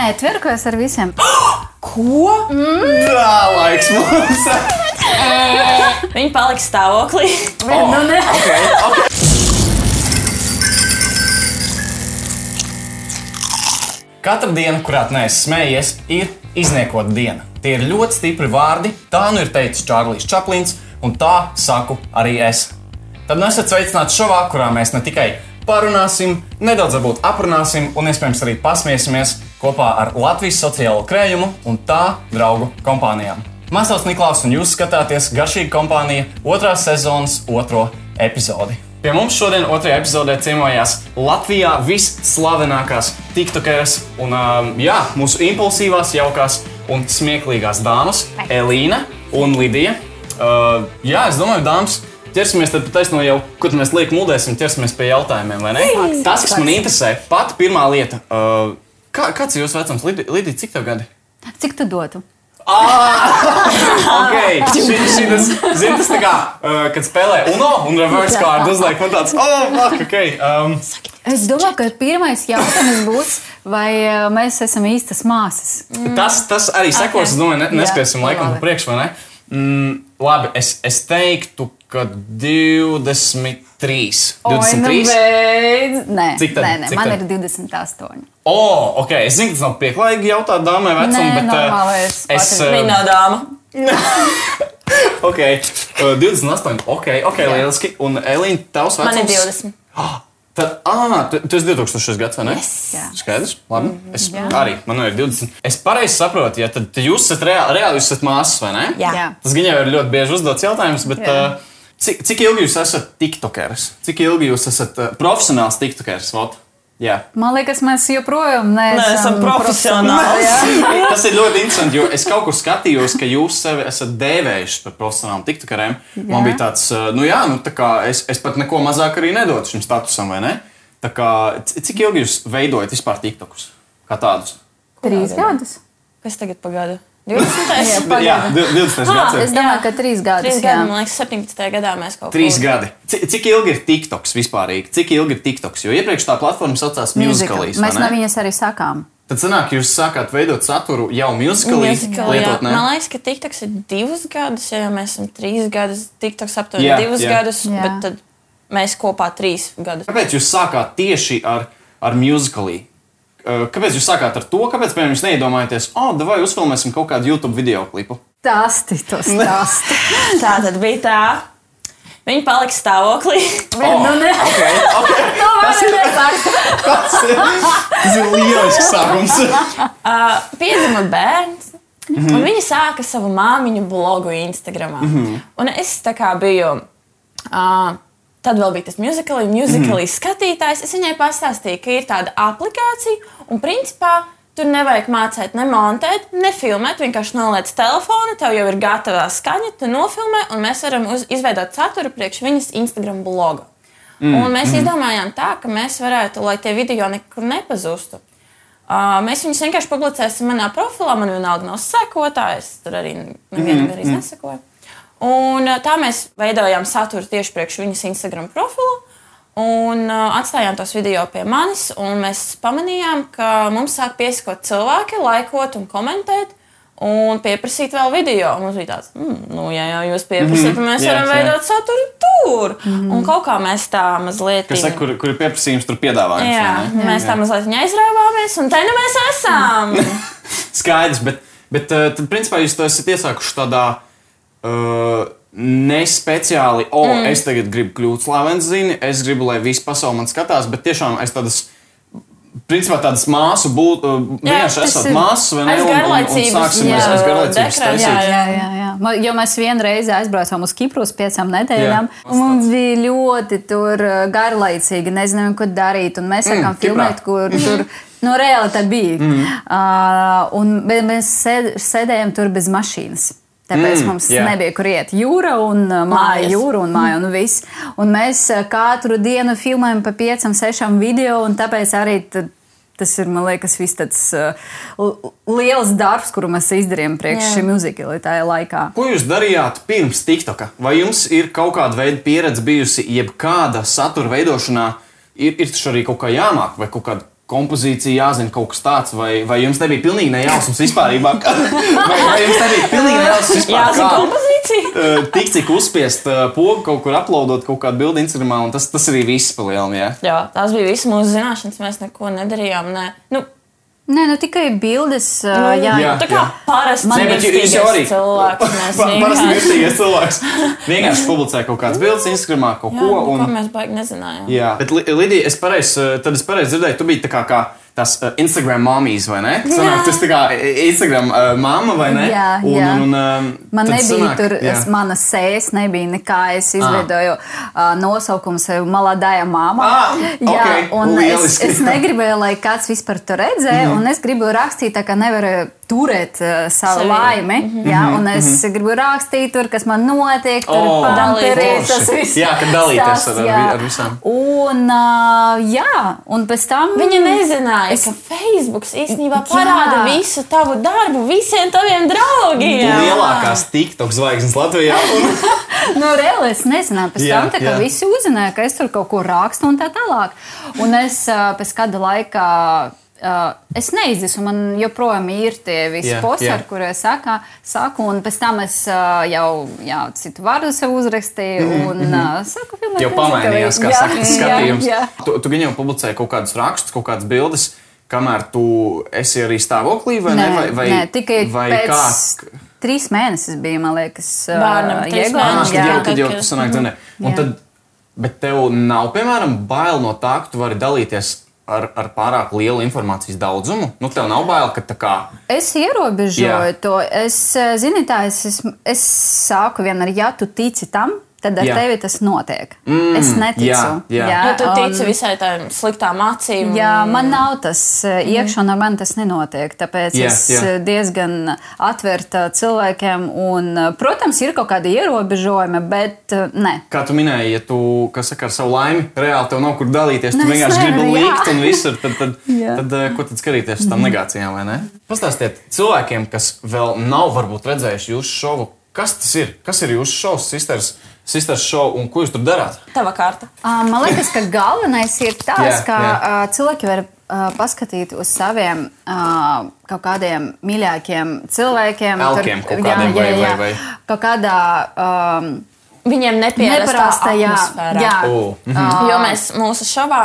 netverkos ar visiem. Ko? Tā laiks mums! Viņi paliks stāvoklī. Oh. Nu, ne. okay, okay. Katra diena, kurā neesi smējies, ir izniekota diena. Tie ir ļoti stipri vārdi. Tā nu ir teicis Čārlis Čaplins, un tā saku arī es. Tad nu esat sveicināti šovā, kurā mēs ne tikai parunāsim, nedaudz varbūt aprunāsim un iespējams arī pasmiesimies kopā ar Latvijas sociālo krējumu un tā draugu kompānijām. Mans vārds Niklaus, un jūs skatāties Garšīga kompānija otrās sezonas otro epizodi. Pie mums šodien otrajā epizodē ciemojās Latvijā visslavenākās tiktokeres un um, jā, mūsu impulsīvās, jaukās un smieklīgās dāmas - Elīna un Lidija. Uh, jā, es domāju, dāmas, ķersimies tad taisno jau, kur mēs liekam mūdēsim, ķersimies pie jautājumiem, vai ne? Tas, kas man interesē, pati pirmā lieta. Uh, kā, kāds ir jūsu vecums? Lidija, cik tev gadi? Cik tu dotu? Okay. Šis ir tas, tā kā, uh, kad spēlē UNO un reverse card uzliek, man tāds, oh, fuck, ok. Um, Es domāju, ka pirmais jautājums būs, vai uh, mēs esam īstas māsas. tas, tas arī sekos, es domāju, ne, nespēsim Jā, laikam pa priekšu, vai ne? Mm, labi, es, es teiktu, ka 23. Oi, nu 23. beidz. Nē, Cik tad? nē, nē man tad? ir 28. O, oh, ok, es zinu, tas nav pieklājīgi jautāt dāmai vecumu, Nē, bet uh, normālais es. Viņa nav dāma. Ok, uh, 28. Ok, ok, lieliski. Un Elīna, tavs vecums? Man ir 20. Tad, ah, tu, tu esi 2000 gads, vai ne? Yes. Jā. Skaidrs, labi. Es jā. arī, man ir 20. Es pareizi saprotu, ja tad tad jūs esat reāli, reāli jūs esat māsas, vai ne? Jā. Jā. Tas gan jau ir ļoti bieži uzdots jautājums, bet uh, cik, cik ilgi jūs esat tiktokeris? Cik ilgi jūs esat uh, profesionāls tiktokeris? Vot? Jā. Man liekas, mēs joprojām neesam, Neesam profesionāli. jā. Tas ir ļoti interesanti, jo es kaut kur skatījos, ka jūs sevi esat dēvējuši par profesionāliem tiktokeriem. Man bija tāds, nu jā, nu tā kā es, es pat neko mazāk arī nedotu šim statusam, vai ne? Tā kā, cik ilgi jūs veidojat vispār tiktokus? Kā tādus? Trīs gadus. Kas tagad pagāda? 20. Pagaidi. Jā, di- 20. Ah, gadsimta. Es domāju, ka trīs gadus. Trīs jā. gadi, man liekas, 17. gadā mēs kaut ko Trīs gadi. Cik, cik ilgi ir TikToks vispār? Cik ilgi ir TikToks? Jo iepriekš tā platforma saucās Musicalīs. Mēs no viņas arī sakām. Tad sanāk, jūs sākāt veidot saturu jau Musicalī Musical, jā. lietot, ne? Man liekas, ka TikToks ir divus gadus, ja jau mēs esam trīs gadus. TikToks aptuveni Jā, divus jā. gadus, Jā. bet tad mēs kopā trīs gadus. Kāpēc jūs sākāt tieši ar, ar Musicalī? Uh, Kāpēc jūs sākāt ar to? Kāpēc, piemēram, jūs neiedomājaties, oh, vai uzfilmēsim kaut kādu YouTube video klipu? Stāsti to stāsti. Tā tad bija tā. Viņi palika stāvoklī. Oh, Nu, ne. okay, okay. Tas, ir, tas, ir, tas ir lielisks sākums. Uh, piedzima bērns. Mm -hmm. Un viņa sāka savu māmiņu blogu Instagram. Mm -hmm. Un es tā kā biju. Uh, Tad vēl bija tas musicāli, musicāli mm. skatītājs. Es viņai pastāstīju, ka ir tāda aplikācija, un principā tur nevajag mācīt, ne montēt, ne filmēt. Vienkārši noliec telefonu, tev jau ir gatava skaņa, tu nofilmē, un mēs varam uz, izveidot saturu priekš viņas Instagram bloga. Mm. Un mēs mm. izdomājām tā, ka mēs varētu, lai tie video nekur nepazustu. Uh, mēs viņus vienkārši publicēsim manā profilā. Man vienalga nav sekotājs, tur arī nevienam mm, mm. nesakoja. Un uh, tā mēs veidojām saturu tieši priekš viņas Instagram profilu. Un uh, atstājām tos video pie manis, un mēs pamanījām, ka mums sāk piesakot cilvēki, laikot un komentēt, un pieprasīt vēl video. Un mums bija tāds, mm, nu, ja jau jūs pieprasāt, tad mēs Jā, varam jā. veidot saturu tur. Un kaut kā mēs tā mazliet. Kas saka, kur, kur ir pieprasījums, tur piedāvājums? Jā, vai ne? mēs tā mazliet aizrāvāmies, un te nu mēs esam. Skaidrs, bet, bet uh, tad, principā, jūs to esat iesākuši tādā uh, nespeciāli, o, oh, mm. es tagad gribu kļūt slavens, zini, es gribu, lai visi pasaule man skatās, bet tiešām es tādas. Principā tādas māsu būtu. Vienkārši esat māsas, vai ne? Un- un- un garlaicības, Sāksim jā, aiz garlaicības taisīt. jā, Jā, jā, jā. Jo mēs vienreiz aizbraucām uz Kipru uz piecām nedēļām. Jā. un Mums bija ļoti tur garlaicīgi, nezinājām, ko darīt. Un mēs sākām mm, filmēt, kur tur no reāli tā bija. Mm. Uh, un, mēs sēd, sēdējām tur bez mašīnas. Tāpēc mm, mums jā. yeah. nebija kur iet. Jūra un uh, māja, jūra un māja un viss. Un mēs uh, katru dienu filmējam pa piecām, sešām video, un tāpēc arī tad, tas ir, man liekas, viss tāds uh, liels darbs, kuru mēs izdarījām priekš Jā. šī muzikāla tajā laikā. Ko jūs darījāt pirms TikToka? Vai jums ir kaut kāda veida pieredze bijusi, jebkāda satura veidošanā? Ir, ir taču arī kaut kā jāmāk, vai kaut kāda kompozīcija jāzina kaut kas tāds, vai, vai jums nebija pilnīgi nejausmas vispār? vai, vai jums nebija pilnīgi nejausmas vispār? Jāzina kompozīcija. eh, Tik cik uzspiest uh, pogu kaut kur uploadot kaut kādu bildi Instagramā, un tas, tas arī viss pa lielam, jā. Jā, tās bija visas mūsu zināšanas. Mēs neko nedarījām. Ne. Nu, Nē, nu tikai bildes. Uh, jā, jā. tā kā parasti Man- jau arī cilvēks. Parasti mirstīgais cilvēks. Vienkārši publicē kaut kādas bildes Instagramā, kaut Jā, ko. nu, Un, ko mēs baigi nezinājām. jā, bet Li- Lidija, es pareizi, tad es pareizi dzirdēju, tu biji tā kā. kā Tas uh, Instagram māmijas, vai ne? Sanāk, tas tā kā Instagram uh, māma, vai ne? Jā, un, jā. Un, un, um, Man nebija sanāk, tur, jā. es, mana sēnes nebija nekā. Es izveidoju uh, nosaukumu sev Maladāja māma. Ah, Jā, ok, un es, lieliski. es negribēju, lai kāds vispār to redzēja, un es gribu rakstīt, tā kā nevaru turēt uh, savu Sevi. laimi. Jā, un es gribu rakstīt, tur, kas man notiek, tur O, padarīt tas viss. Jā, kad dalīties ar- ar jā. vi- ar visām. Un, uh, jā, un pēc tam. Viņa nezināja, es... ka Facebook īstenībā parāda Jā. visu tavu darbu visiem taviem draugiem. Lielākās TikTok zvaigznes Latvijā. Un, Nu, reāli es nezināju, pēc Jā, tam tā kā jā. visi uzzināja, ka es tur kaut ko rakstu un tā tālāk. Un es ā, pēc kāda laika. Uh, es neizdesu, man joprojām ir tie visi Jā, posti, jā. ar kuriem es saku, saku, un pēc tam es uh, jau jā, citu vārdu sev uzrakstīju. Un, uh, saku, filmēt Mhm, jau pamainījās, kā jā, saka, tas jā, skatījums. jā. Tu, tu gan jau publicēji kaut kādus rakstus, kaut kādas bildes, kamēr tu esi arī stāvoklī, vai ne? Nē, Vai, vai, nē, tikai vai pēc kā? trīs mēnešus bija, man liekas, ā, Bērnam Jēgla. Ah, mēneši, tad Jā. jau, tad jau kad- tu sanāk, mm Jā. Un tad, bet tev nav, piemēram, bail no tā, ka tu vari dalīties ar, ar pārāk lielu informācijas daudzumu. Nu, tev nav bail, ka tā kā. Es ierobežoju Jā. to. Es, eh, zini, tā, es, es, es sāku vienmēr, ja tu tici tam, tad ar Jā. tevi tas notiek. Mm, es neticu. jā, jā. Jo tu un- tici visai tām sliktām acīm. Jā, man nav tas eh, iekšā, un ar mani tas nenotiek. Tāpēc Jā, es jā. eh, diezgan atvērta cilvēkiem. Un, eh, protams, ir kaut kādi ierobežojumi, bet ne. Kā tu minēji, ja tu kas saka, ar savu laimi, reāli tev nav kur dalīties, tu Nu, vienkārši gribi jā. likt un visur. Tad, tad, Jā. tad, eh, ko tad skatīties uz tām negācijām, vai ne? Pastāstiet cilvēkiem, kas vēl nav varbūt redzējuši jūsu šovu, kas tas ir? Kas ir jūsu šovs, sisters, sisters šovs un ko jūs tur darāt? Tava kārta. Ā, Man liekas, ka galvenais ir tas, Jā, ka jā. ā, cilvēki var ā, paskatīt uz saviem ā, kaut kādiem mīļākiem cilvēkiem. Elkiem kaut kādiem vai- vai- vai? Kaut kādā um, Viņiem neparastajā atmosfērā. jā, O, mhm. ā, Jo mēs mūsu šovā,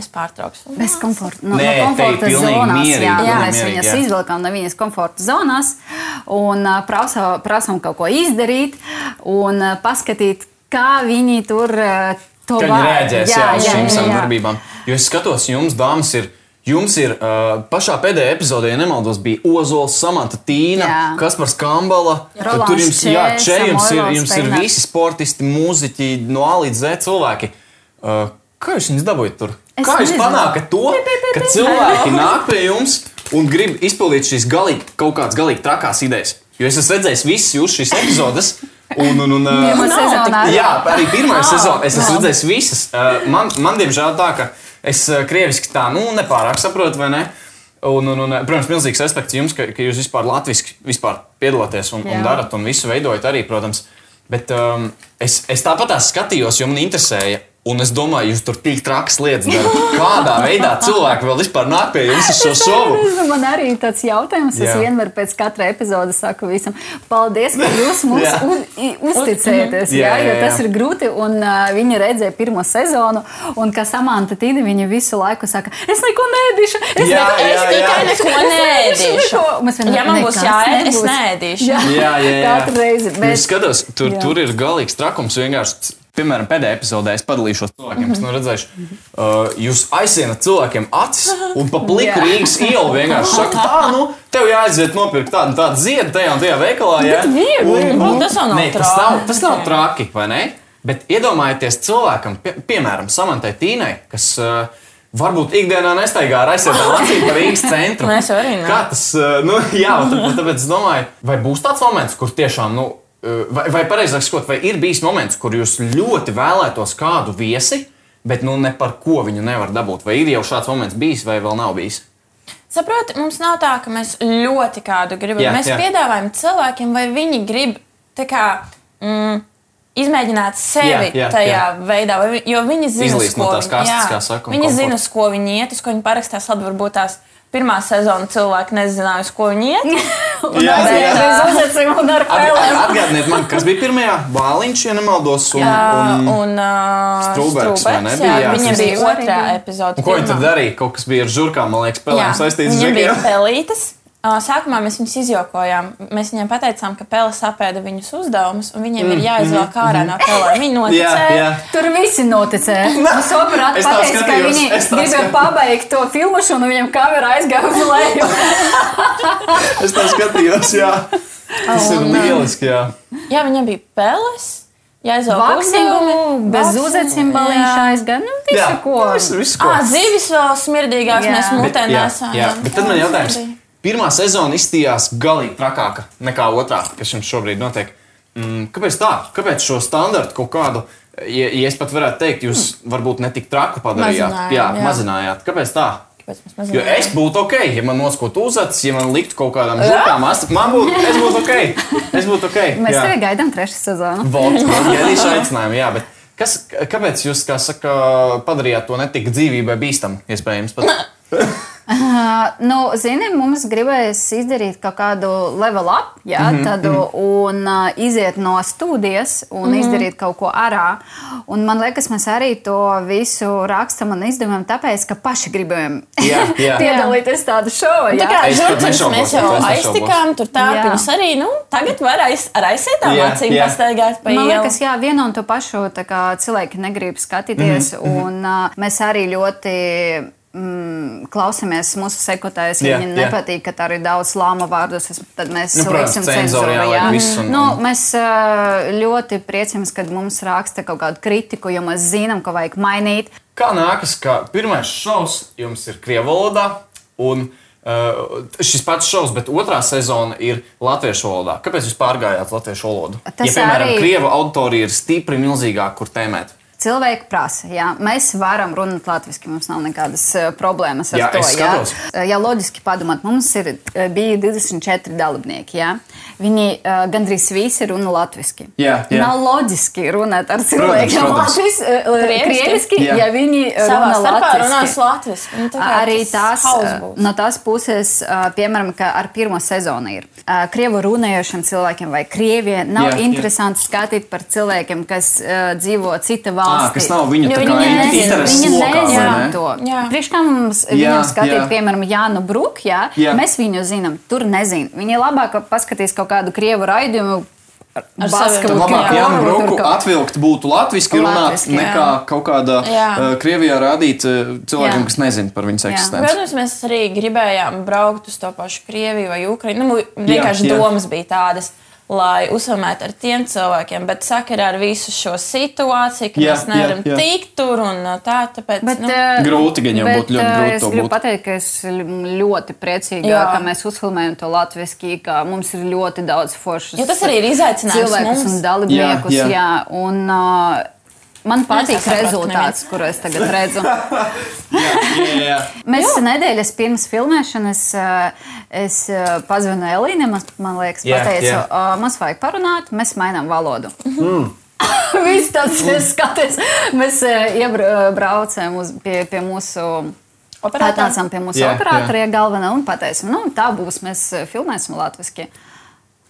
es pārtraukšu. Bez komforta. No, Nē, no komforta zonās. mierīgi, jā, pilnīgi mēs mierīgi, viņas jā. izvilkām no viņas komforta zonās un prasa, prasām kaut ko izdarīt un paskatīt, kā viņi tur to Kā viņi var. reaģēs jā, uz šīm jā. darbībām. Jo es skatos, jums, dāmas, ir. Jums ir uh, pašā pēdējā epizodē, ja nemaldos, bija Ozols, Samanta Tīna. Kaspars Kambala. Rolands Tur jums, jā, Čē, jums, ir, jums ir visi sportisti, mūziķi, no A līdz Z cilvēki. Uh, kā jūs viņus dabūjāt tur? Es kā jūs panākat to, ka cilvēki nāk pie jums un grib izpildīt šīs galīgi, kaut kādas galīgi trakās idejas? Jo es esmu redzējis visas jūsu šīs epizodes. Un, un, un, uh, sezonā. Jā, arī pirmā Nav, sezona. Es esmu redzējis visas. Uh, Man, man diemžēl, tā ka es uh, krieviski tā nu, nepārāk saprotu, vai ne? Un, un, un, protams, milzīgs respekts jums, ka, ka jūs vispār latviešu vispār piedalāties un, un Jā. darat un visu veidojat arī, protams. Bet um, es, es tāpat skatījos, jo man interesēja. Un es domāju, jūs tur tik trakas lietas darāt. Kādā veidā cilvēki vēl vispār nāk pie jums uz šo šovu? Man arī ir tāds jautājums. Es Jā. vienmēr pēc katra epizodes saku visam, paldies, ka jūs mums Jā. uz, uzticēties. Jā, Jā, jā, jo jā. tas ir grūti. Un uh, viņi redzēja pirmo sezonu, un kā Samanta Tīna, viņa visu laiku saka, es neko nedīšu. Es Jā, neko, jā, es tikai neko Neēdīšu. neko." Mēs vienmēr, Ja man būs "Nekas jāēd, es nebūs." neēdīšu. Jā, Jā, jā, jā. katru reizi. Bet... Bet, Es skatos, tur, Jā. tur ir galīgs trakums. Vienkārši, piemēram, pēdējā epizodē es padalīšos cilvēkiem, kas nav redzējuši. Uh, jūs aizsienat cilvēkiem acis un pa pliku Jā. Rīgas ielu vienkārši saka, tā, nu, tev jāaiziet nopirkt tādu, tādu ziedu tajā un tajā veikalā. Jā, viegli. Nu, tas jau nav Nē, tas nav, tas nav traki, vai ne? Bet iedomājieties cilvēkam, pie, piemēram, Samantai Tīnai, kas uh, varbūt ikdienā nestaigā ar aizsietām acīm par Rīgas centru. Nu, es arī ne. Kā tas, nu, jā, un tāpēc, es domāju, vai būs tāds moments, kur tiešām, nu, vai, vai pareizāk sakot, vai ir bijis moments, kur jūs ļoti vēlētos kādu viesi, bet nu ne par ko viņu nevar dabūt? Vai ir jau šāds moments bijis, vai vēl nav bijis? Saproti, mums nav tā, ka mēs ļoti kādu gribam. Jā, mēs jā. piedāvājam cilvēkiem, vai viņi grib kā, mm, izmēģināt sevi Jā, jā, tajā jā. veidā, vai jo viņi zina, Izlīst no ko tās viņi- kastes, jā, Viņi zina, komforta. uz ko viņi iet, uz ko viņi parakstās. Labi, varbūt tās pirmā sezona cilvēki nezināja, uz ko viņi iet. Jā, ar Atg- pēlēm. Atgādiniet man, kas bija pirmajā Bāliņš, ja nemaldos. Un, Jā, un, un uh, Strūbergs, vai ne, Strūbergs, bija? jā, Jā, viņam tas bija otrā bija. epizode. ko viņi pirmā. darīja? Kaut kas bija ar žurkām, man liekas, spēlēm saistīts ar viņiem bija žurkām. pelītes. Ā, Sākumā mēs viņus izjokojām. Mēs viņiem pateicām, ka pele sapēda viņus uzdevumus, un viņiem ir jāizvelk ārā no pelēm. Viņi Mm, Jā, noticēja. jā. Tur visi noticēja. Mums tā pateica, ka viņi gribēja pabeigt to filmu, un viņam kamera aizgāja uz leju. Es tā skatījos, jā. Tas ir Un, lieliski, jā. Jā, viņiem bija peles. Vaksingu, uzdevumi, bez vaksingu, uzecim baliņš jā. aizgāja. Nu, visu Jā, ko. visu, visu ko. Ā, zivis vēl smirdīgāks, Jā. mēs mutē jā, nesām. jā, bet tad man jautājums. Pirmā sezona izstījās galīgi trakāka nekā otrā, kas jums šobrīd notiek. Mm, kāpēc tā? Kāpēc šo standartu kaut kādu, ja, ja es pat varētu teikt, jūs varbūt ne tik traku padarījāt? Mazinājām, jā, jā. mazinājāt. Kāpēc tā? Jo es būtu ok, ja man noskotu uzacis, ja man liktu kaut kādām žurkām, man būtu, es būtu ok. Es būtu ok. Mēs jā. tevi gaidām trešā sezonu. Vot, gaidīšu aicinājumu, jā, bet kas, kāpēc jūs, kā saka, padarījāt to netik dzīvībai bīstamu, iespējams? Pat? Uh, nu, zini, mums gribējās izdarīt kaut kādu level up, jā, mm -hmm, tādu, un uh, iziet no studijas un mm -hmm. izdarīt kaut ko ārā. Un man liekas, mēs arī to visu rakstam un izdevām, tāpēc, ka paši gribējām Jā, jā. piedalīties tādā šovā. Tā jā. kā nešaubos, mēs jau aiztikām, tur tā, Jā. viņus arī, nu, tagad var aiz, ar aizsietām acīm pastaigāt pa Man ielu. liekas, jā, vienu un to pašu tā kā cilvēki negrib skatīties. Mm -hmm. un, uh, mēs arī ļoti mm, klausāmies mūsu sekotājus. Ja Jā, viņiem jā. nepatīk, ka tā ir daudz lāma vārdus, tad mēs Nu, liksim cenzūru jāliek Jā. viss un- nu, un- mēs ļoti priecamies, kad mums raksta kaut kādu kritiku, jo mēs zinām, ka vajag mainīt. Kā nākas, ka pirmais šovs jums ir krievu valodā, un uh, šis pats šovs, bet otrā sezona ir latviešu valodā. Kāpēc jūs pārgājāt latviešu valodu? Tas ja, piemēram, arī- krievu auditorija ir stipri milzīgāka, kur tēmēt. Cilvēki prasa, jā, mēs varam runāt latviešu, mums nav nekādas uh, problēmas ar Jā, to. es skatos. Jā, jā loģiski padomāt, mums ir, uh, bija 24 dalībnieki. Jā. Viņi uh, gandrīz visi runā latviešu. Jā, jā. Nav loģiski runāt ar cilvēkiem latviešu, ja viņi Savā runā latviešu. Nu, tā kā Arī tas tās, no tās puses, uh, piemēram, ka ar pirmo sezonu ir uh, krievu runājošiem cilvēkiem vai krieviem. Nav jā. interesanti skatīt par cilvēkiem, kas uh, dzīvo cita Ah, valstī. kas nav viņa Jo tā viņi nezina ne? Priekš kā mums viņam skatīt, piemēram, Jānu Jā. mēs viņu zinām, tur nezina. Viņi labāk paskatīs kaut kādu krievu raidījumu. Baskavu labāk Jānu Broku atvilkt būtu latviski runāt, Latviski, jā. nekā kaut kādā Jā. uh, Krievijā rādīt uh, cilvēkiem, Jā. kas nezina par viņas Jā. eksistenci. Protams, mēs arī gribējām braukt uz to pašu Krieviju vai Ukraiņu. Nu, vienkārši jā. domas bija tādas. Lai uzsvērtu ar tiem cilvēkiem, bet sakarā ar visu šo situāciju, ka Jā, mēs nevaram jā, jā. tikt tur un uh, tā, tāpēc. Bet, nu, eh, Grūti bet, būtu, ļoti eh, grūti Es gribu būt. pateikt, ka es ļoti priecīga, Jā. ka mēs uzfilmējam to latviešu, ka mums ir ļoti daudz foršas Jo tas arī ir izaicinājums cilvēkus mums. un dalībniekus. Jā, Jā, jā. jā. Un, uh, Man patīk rezultāts, kuru es tagad redzu. Jā, jā, jā. Mēs nedēļas pirms filmēšanas eh, es eh, pazvanu Elīnai, man, liekas, Jā, pateicu, jā. "Ā, mums vajag parunāt, mēs mainām valodu. Viss tas ir skaties. Mēs eh, iebraucām uz- pie, pie mūsu. Atnācām pie mūsu Jā, operatora galvenā un pateicām, nu, tā būs. Mēs filmēsim latviešu.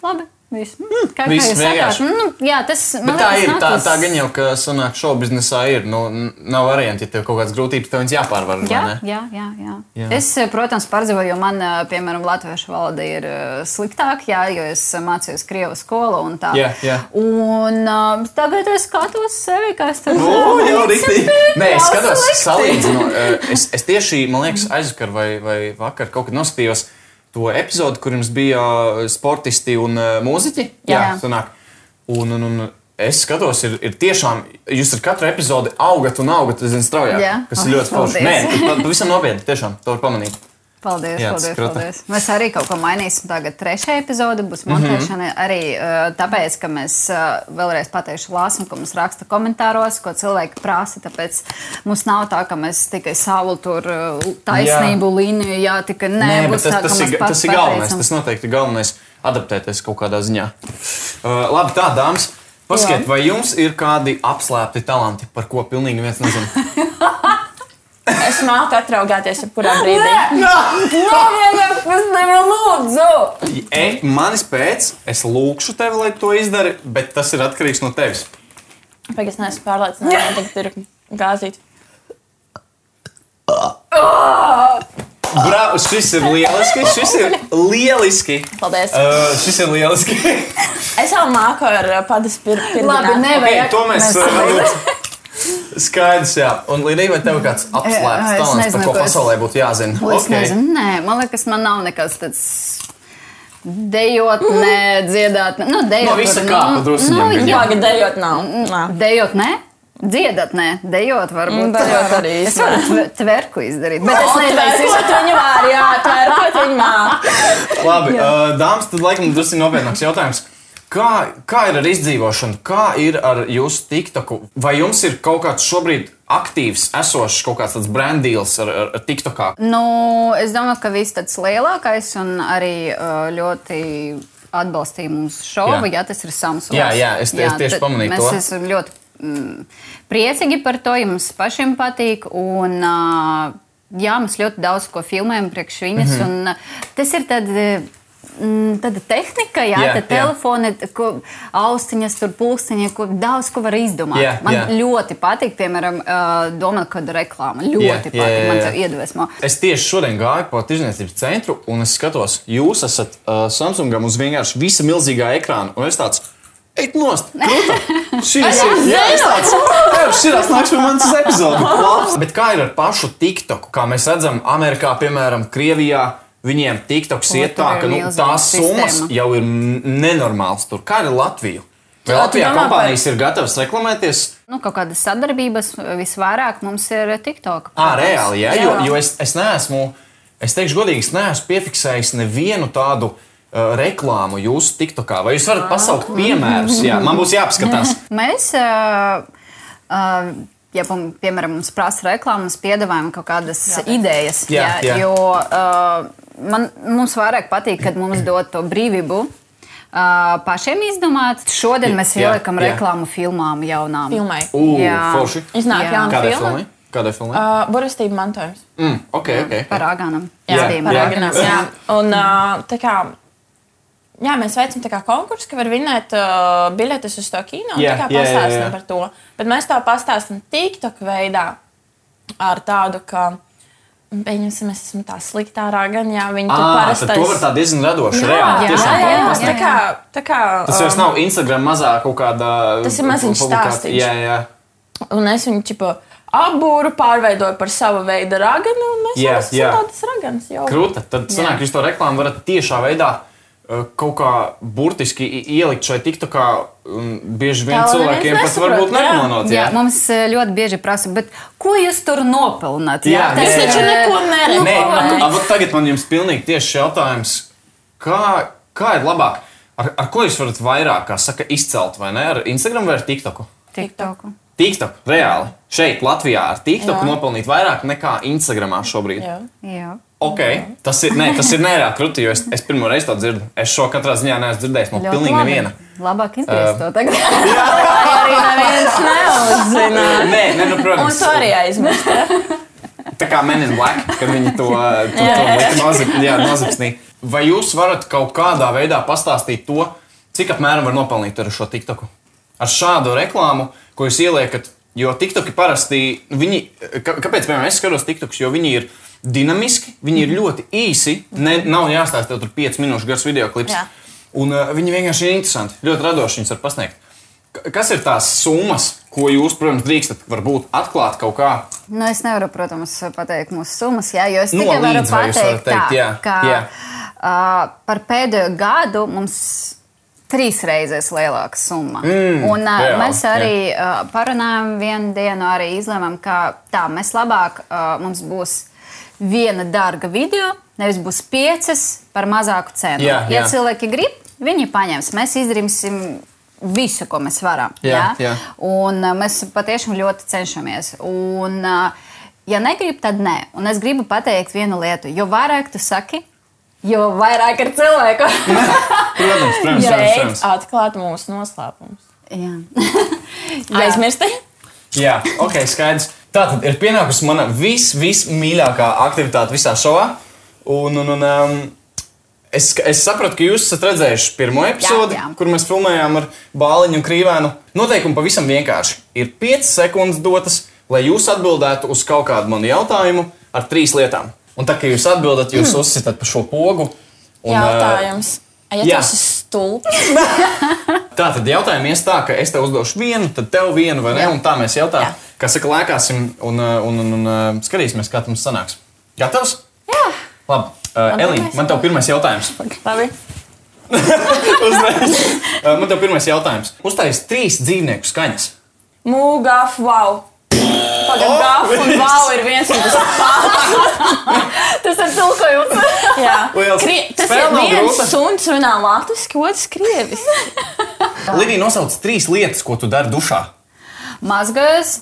Labi. Viss. Mm, kā, Viss kā vienkārši. Nu, jā, tas man Bet tā ir. Tā, tā gan jau, ka sanāk šovu biznesā ir. Nu, nav varianti, ja tev kaut kādas grūtības, tev viņas jāpārvar. Jā, jā, jā, jā. Jā. jā. Es, eh, protams, pārdzīvoju, jo man, eh, piemēram, latviešu valoda ir eh, sliktāka, jā, jo es mācījos krievu skolu un tā. Jā, jā. Un uh, tagad es skatos sevi, kā es tur O, jau rīktīgi. Nē, es skatos, salīdzinu. Es, es tieši, man liekas, aizvakar vai, vai vakar kaut kad noskatījos to epizodu, kur jums bija eh, sportisti un uh, mūziķi. Jā. sanāk. Un, un, un es skatos, ir, ir tiešām, jūs ar katru epizodi augat un augat aizvien straujāk. Jā. Kas ir ļoti forši. Nē, pavisam nopietni, tiešām, to var pamanīt. Paldies, Jā, paldies, skrata. paldies. Mēs arī kaut ko mainīsim. Tagad trešā epizode būs Mhm. montēšana. Mm -hmm. Arī uh, tāpēc, ka mēs uh, vēlreiz pateikšu lāsam, ko mums raksta komentāros, ko cilvēki prasa. Tāpēc mums nav tā, ka mēs tikai savu tur uh, taisnību jā. līniju, jā, tikai nē, Nē, būs tas, tā, tas, ir, tas ir galvenais. Tas noteikti ir galvenais - adaptēties kaut kādā ziņā. Uh, labi, tā, dāmas. Paskatiet, vai jums ir kādi apslēpti talanti, par ko pilnīgi neviens nezina? Es māku atraugāties jebkurā brīdī. Es nevaru lūdzu! E, manis pēc, es lūkšu tevi, lai to izdari, bet tas ir atkarīgs no tevis. Pagaidzi, es neesmu pārliecināts, ka tagad ir gāzīts. Bra, šis ir lieliski, šis ir lieliski. Paldies. Uh, šis ir lieliski. Es jau māku ar padas pirkstu. Labi, okay, nevajag. to mēs varam. Skaidrs, jā. Un Līdīgi, vai tev ir kāds apslēpts Es talants, par ko ko pasaulē būtu jāzina? Es nezinu, nē, man liekas, man nav nekas tāds. Dejot, ne dziedāt, ne. nu, dejot. No visa kā, nu, drusiņam nu, jā, Pagaidzi, dejot nav. Nā. dejot, ne? Dziedat, nē, dejot, varbūt. Mm, dejot arī Es varu tve- tverku izdarīt, bet es nezinu. viņu var, jā, tvērkot viņu māku. Labi, uh, dāmas, tad laikam ir nopietnāks jautājums. Kā, kā ir ar izdzīvošanu? Kā ir ar jūsu TikToku? Vai jums ir kaut kāds šobrīd aktīvs, esošs kaut kāds tāds brandīls ar, ar, ar TikTokā? Nu, es domāju, ka viss tāds lielākais un arī ļoti atbalstīja mūsu šovu, Jā. ja tas ir Samsungs. Jā, jā, es- es tieši pamanīju mēs to. Esam ļoti mm, priecīgi par to, ja mums pašiem patīk. Un, uh, jā, mēs ļoti daudz ko filmējam priekš viņas. Mm -hmm. un, tas ir tad, mm, tāda tehnika, jā, Jā, telefoni, ko, austiņas, tur pulksteņi, ko daudz ko var izdomāt. Jā, Man jā. ļoti patīk, piemēram, domāt, kāda reklāma. Ļoti Jā, patīk, jā, jā, man jā. tā iedvesmo. Es tieši šodien gāju pa tirzniecības centru un es skatos, jūs esat uh, Samsungam uz vienkārši visa milzīgā ekrāna. Un es tāds, ej, nost! Šis ir! Tāds, "Ej, šitās nāks pie epizodu. Labs! Bet kā ir ar pašu TikToku? Kā mēs redzam, Amerikā, piemēram, Krievijā. Viņiem TikToks iet tā, ka nu, tās summas jau ir nenormāls. Tur kā ar Latviju? Vai Latvijā domā par- kompānijas ir gatavas reklamēties? Nu, kaut kādas sadarbības visvairāk mums ir TikTok. Ah, reāli, jā, Jā. jo, jo es, es neesmu, es teikšu, godīgi, es neesmu piefiksējis nevienu tādu uh, reklāmu jūsu TikTokā. Vai jūs varat pasaukt piemērus? Jā, man būs jāpaskatās. Mēs, uh, uh, ja piemēram mums prasa reklāmas, mēs piedāvājam kaut kādas jā. idejas. Jā, jā. Jo uh, man, mums vairāk patīk, kad mums dod to brīvību. Uh, pašiem izdomāt. Šodien mēs Jā, ieliekam jā. reklāmu filmām jaunām. Filmai. Ugh, Jā. forši. Iznāk Jā. jauna filma. filmai? Kādai filmai? Uh, Burvestība mantojums. Mm, ok, ok. Par Agānam. Jā, Jā, par jā. Jā. Un uh, tā kā. Jā, mēs veicam konkursu, ka var vinēt uh, biļetes uz to kino. Jā, tā kā jā, jā, pastāstam jā. par to. Bet mēs to pastāstam TikTok veidā ar tādu, ka. Pieņemsim, es esmu tā sliktā ragana, viņi tur Ah, parasti. tad to var tā diezgan radoši, Jā, reāli. jā, jā, jā, pasniegt. tā kā, tā kā, Tas vairs um, nav Instagram mazā kaut kāda. Tas ir maziņš publikācija. stāstīns. Jā, jā. Un es viņu čipa, apbūru, pārveidoju par savu veidu raganu, un mēs Jā, jau esam jā. tādas raganas. Jau. Krūta. Tad sanāk, jūs to reklāmu varat tiešā veidā kaut kā burtiski ielikt šai TikTokā. un Bieži vien Tā cilvēkiem pat varbūt jā. nepamanot. Jā, mums eh, ļoti bieži prasa, bet ko jūs tur nopelnāt? Jā, tas jā, Es taču jā. neko a- a- tagad man jums pilnīgi tieši jautājums, kā, kā ir labāk? Ar, ar ko jūs varat vairāk, kā saka, izcelt, vai ne? Ar Instagram vai ar TikToku? TikToku. TikTok, reāli. Šeit, Latvijā, ar TikToku Jā. nopelnīt vairāk nekā Instagramā šobrīd. Jā. Jā. Ok, tas ir, nē, tas ir nereāli krūti, jo es, es pirmo reizi to dzirdu. Es šo katrā ziņā neesmu dzirdējis no Ļoti pilnīgi labi. neviena. Labāk izdarīt to tagad. arī neviens neuzzina. Nē, nē, nu, Un protams. to arī aizmirst. Tā kā Men in Black, kad viņi to, to, to jā, nozagstī. Vai jūs varat kaut kādā veidā pastāstīt to, cik apmēram var nopelnīt ar šo TikToku? Ar šādu reklāmu, ko jūs ieliekat, jo TikToki parasti, viņi, kā, kāpēc, piemēram, es skatos TikToks, jo viņi ir dinamiski, viņi ir ļoti īsi, ne, nav jāstāsta tev tur 5 minūšu gars video klips. Jā. Un uh, viņi vienkārši ir interesanti, ļoti radoši viņus var pasniegt. Kas ir tās summas, ko jūs, protams, drīkstat varbūt atklāt kaut kā? Nu, es nevaru, protams, pateikt mūsu summas, jā, jo es No tikai varu līdz pateikt, teikt, tā, jā, ka jā. Uh, par pēdējo gadu mums trīs reizes lielāka summa. Mm, un, uh, reāli, mēs arī uh, parunājām vienu dienu, arī izlēmām, ka tā mēs labāk uh, mums būs viena dārga video, nevis būs piecas par mazāku cenu. Jā, ja jā. cilvēki grib, viņi paņems. Mēs izdarīsim visu, ko mēs varam. Jā, jā. Un uh, mēs patiešām ļoti cenšamies. Un, uh, ja negrib, tad nē. Un es gribu pateikt vienu lietu. Jo vairāk tu saki, jo vairāk ir cilvēku. Protams, protams, protams. Beidz protams. atklāt mūsu noslēpumus. Jā. Jā. Aizmirsti? Jā, ok, skaidrs. Tā tad ir pienākusi mana vis, vismīļākā aktivitāte visā šovā. Un, un, un, um, es, es sapratu, ka jūs esat redzējuši pirmo epizodi, jā. kur mēs filmējām ar Bāliņu un Krīvēnu. Noteikumi pavisam vienkārši. Ir 5 sekundes dotas, lai jūs atbildētu uz kaut kādu manu jautājumu ar trīs lietām. Un tā kā jūs atbildat, jūs Hmm. uzsitat pa šo pogu. Un, uh, Jautājums. Ja jā. tas ir stulbs, Tā tad jautājums ies tā, ka es tev uzdošu vienu, tad tev vienu, vai ne? Jā. Un tā mēs jautājam, Jā. Kā saka, lēkāsim un, uh, un, un, un uh, skatīsimies, kā tas mums sanāks. Gatavs? Jā. Labi. Uh, Man Elīna, pirmais man tev pirmais jautājums. labi. Uzreiz. Man tev pirmais jautājums. Uztais trīs dzīvnieku skaņas. Mūgāf, wow. Pagaidām, O, gāf un wow ir viens un tas pats. Tas ir tulkojums. Jā. Krie, tas ir viens suns runā latviski, otrs krievis. Lidija nosauc trīs lietas, ko tu dari dušā. Mazgājos,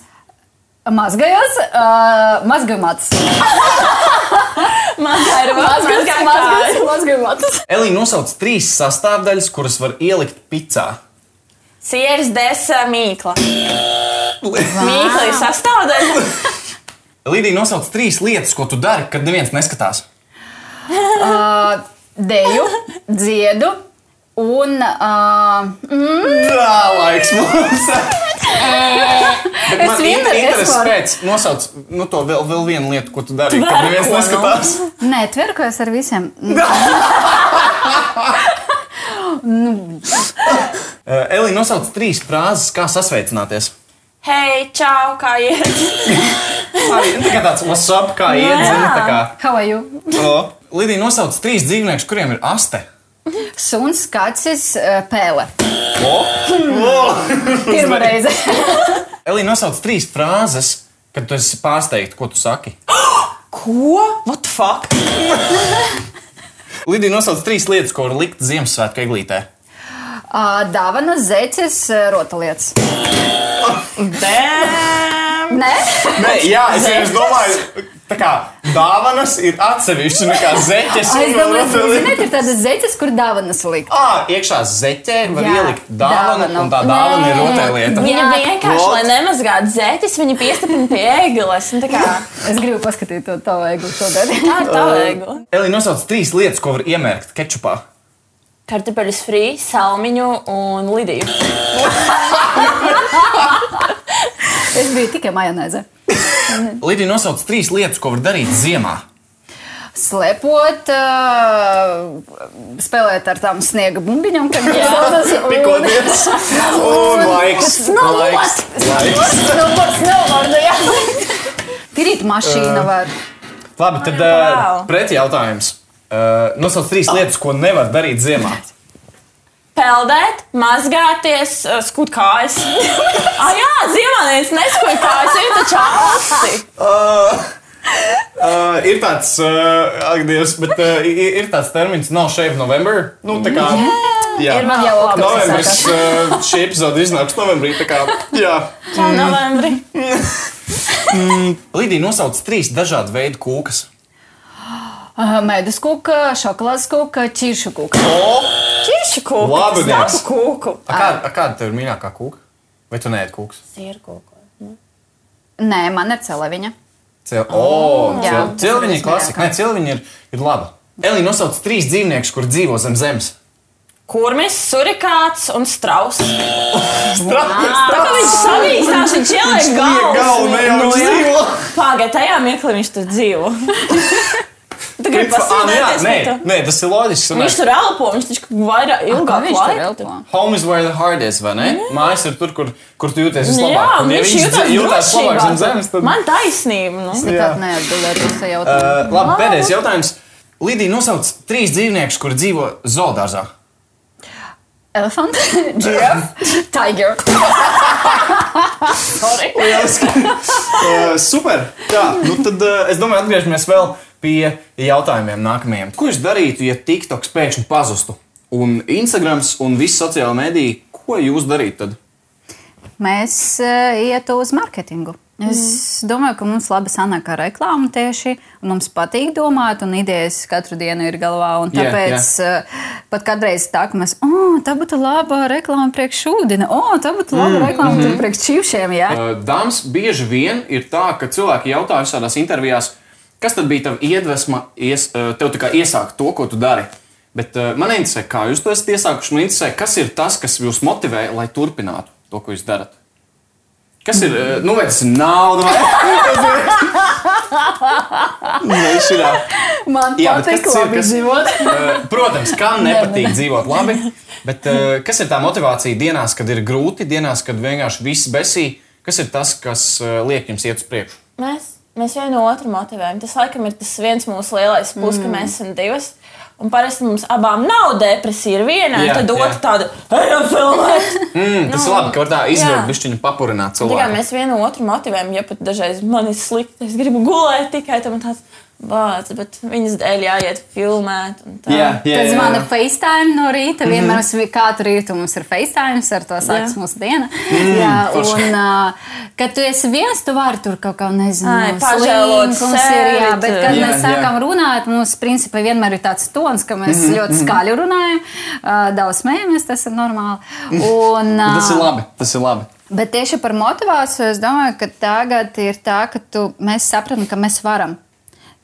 mazgājos, uh, mazgājumats. Mazgā ir Mazgājos, mazgājos, mazgājumats. Elīna nosauc trīs sastāvdaļas, kuras var ielikt pizzā. Sieras desa mīkla. Mīkla ir sastāvdaļa. Lidija nosauc trīs lietas, ko tu dari, kad neviens neskatās. Uh, deju, dziedu un uh, Tā laiks mums! Bet man vienmēr inter- intereses esmu- pēc nosauc nu, to vēl, vēl vienu lietu, ko tu dari, kad neviens nu. neskatās. nē, tverkojos ar visiem. Uh, Elīna nosauc trīs frāzes, kā sasveicināties. Hei, čau, kā iet? Nu, tikai tāds what's up, kā iet, Jā. zini, tā kā. How are you? Lidija nosauc trīs dzīvniekus, kuriem ir aste. Suns, kacis, uh, pēle. Pirmā reize. Elīna nosauc trīs frāzes, kad tu esi pārsteigta, ko tu saki. Ko? What the fuck? Lidija nosauc trīs lietas, ko var likt Ziemassvētku eglītē. Uh, Dāvanas, zeķes, uh, rotaļlietas. Nē, Nē, jā, es vienkārši domāju, tā kā dāvanas ir atsevišķi nekā zeķes. es un vēl domāju, ka ziniet, ir tādas zeķes, kur dāvanas likt. Ah, iekšā zeķē var Jā, ielikt dāvanu, dāvanu. un tā dāvana ir rotaļlieta. Viņa Jā. vienkārši, What? lai nemazgātu zēķis, viņa piestiprina pie tā kā Es gribu paskatīt to tavu eglu šodien. tā ir tā ēgla. Elīna nosauc trīs lietas, ko var iemērkt kečupā. Kartupeļus frī, salmiņu un lidiju. Es biju tikai majonēzē. Lidija nosauc trīs lietas, ko var darīt ziemā. Slepot, uh, spēlēt ar tām sniega bumbiņām, kad Jā. tas Pikoties. Un laiks. Laiks. Snowboard, snowboard, jā. Tirīt mašīnu var. Labi, tad uh, pretjautājums. Uh, nosauc trīs lietas, ko nevar darīt ziemā. Peldēt, mazgāties, uh, skūt kājas. ah, jā, ziemā neviens neskuj kājas, ir taču augsti. Uh, uh, ir tāds, uh, ak, Dievs, bet uh, ir, ir tāds termins, no shave November. Nu, tā kā. Jā, Ir Jau labi Novembris, uh, šī epizode iznāks novembrī. tā Kā, jā. Čau, novembrī. Lidija nosauc trīs dažādu veidu kūkas. Medus kūka, šokolādes kūka, čiršu kūka. O, Ķiršu kūku. Labi, Dievs. kūku. a kāda, a kāda tev ir mīļākā kūka? Vai tu neēd kūkas? Sieru kūku. Nē, man ir celeviņa. Cil oh, cil tas cilviņa ir ir klasika. Nē, cilviņa ir, ir laba. Elīna nosauc trīs dzīvniekus, kur dzīvo zem zemes. Kurmis, surikāts un strauss. Kā viņš savīstās, viņš ieliek galvu. galvu, ne jau viņš dzīvo. Pagaidā, tajā mirklī viņš tur dzīvo. Tu gribi nu jā, pasūtīties? nē, nē, tas ir loģiski. Viņš tur elpo, viņš taču vairāk ilgāk viņš tur laika. elpo? Home is where the heart is, vai ne? Mājas ir tur, kur, kur tu jūties Jā, vislabāk. Un, un ja viņš viņš dzīvo- jūtās labāk zem zemes, tad. Man taisnība. Nu. Es nekad neatbildēju uz šo jautājumu. Uh, labi, pēdējais jautājums. Lidija nosauc trīs dzīvniekus, kur dzīvo zoodārzā. Elefants, giraffe, tiger. Sorry. Lieliski. uh, super. Tā, nu tad uh, es domāju, atgriežamies vēl pie jautājumiem nākamajiem. Ko jūs darītu, ja TikToks pēkšņi pazustu? Un Instagrams un visi sociālai mediji, ko jūs darītu tad? Mēs uh, ietu uz mārketingu. Es domāju, ka mums labi sanāk ar reklāmu tieši. un Mums patīk domāt, un idejas katru dienu ir galvā. Tāpēc uh, pat kādreiz tā, ka mēs, oh, tā būtu laba reklāma priekš ūdeni, oh, tā būtu laba mm. reklāma mm. priekš čivšiem. Ja? Uh, Dāmas bieži vien ir tā, ka cilvēki jautā visādās intervijās, kas tad bija tava iedvesma, ies, uh, tev tā kā iesākt to, ko tu dari. Bet uh, man interesē, kā jūs to esat iesākuši. Man interesē, kas ir tas, kas jūs motivē, lai turpinātu to, ko jūs darat. Kas ir? Uh, nu, vai tas ir nauda? Vai... širā. Man Jā, patīk kas ir, kas- dzīvot. Protams, kam nepatīk dzīvot labi, bet kas ir tā motivācija dienās, kad ir grūti, dienās, kad vienkārši viss besī? Kas ir tas, kas liek jums iet uz priekšu? Mēs, mēs vienu otru motivējam. Tas laikam ir tas viens mūsu lielais plus, mm. ka mēs esam divas. Un parasti mums abām nav depresija, ir viena, Jā, un tad otra tāda - ejam, filmēt! Mm, tas Nu, ir labi, ka var tā izvilkt, višķiņu papurināt Tikai cilvēku. mēs vienu otru motivējam, ja pat dažreiz man ir slikti, es gribu gulēt tikai tam tāds vārds, bet viņas dēļ jāiet filmēt. un tā. Jā, jā, Tad jā, zvana jā. FaceTime no rīta. Mm -hmm. Vienmēr mums ir- katru rītu mums ir FaceTime, ar to sākas Jā. mūsu diena. Mm, jā, un, uh, kad tu esi viens, tu vari tur kaut kā, nezinu, pažēlot jā, bet, kad Jā, mēs jā. sākam runāt, mums principā vienmēr ir tāds tons, ka mēs mm -hmm. ļoti skaļi runājam, uh, daudz smējamies, tas ir normāli. Un, Tas ir uh, labi. Tas ir labi. Bet tieši par motivāciju es domāju, ka tagad ir tā, ka tu, mēs saprotam, ka mēs varam.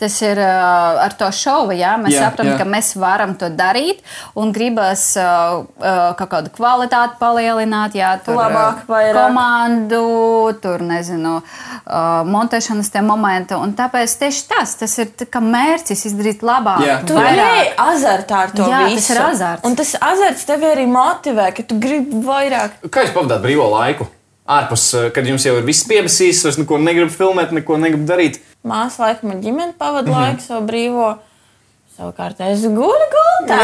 Tas ir uh, ar to šovu, jā, mēs Jā, saprotam, jā. ka mēs varam to darīt un gribas uh, uh, kaut kādu kvalitāti palielināt, jā, tur Labāk, uh, vairāk. komandu, tur nezinu, uh, montēšanas tie momenti. Un tāpēc tieši tas, tas ir tā kā mērķis izdarīt labāk. Jā. Tu ej azartā ar to Jā, visu. tas ir azarts. Un tas azarts tevi arī motivē, ka tu gribi vairāk. Kā jūs pavadāt brīvo laiku? Ārpus, uh, kad jums jau ir viss piebasījis, vairs neko negribu filmēt, neko negribu darīt. Māsa laikam ar ģimeni pavadīja mm -hmm. laiku savu brīvo. Savukārt es guļu gultā.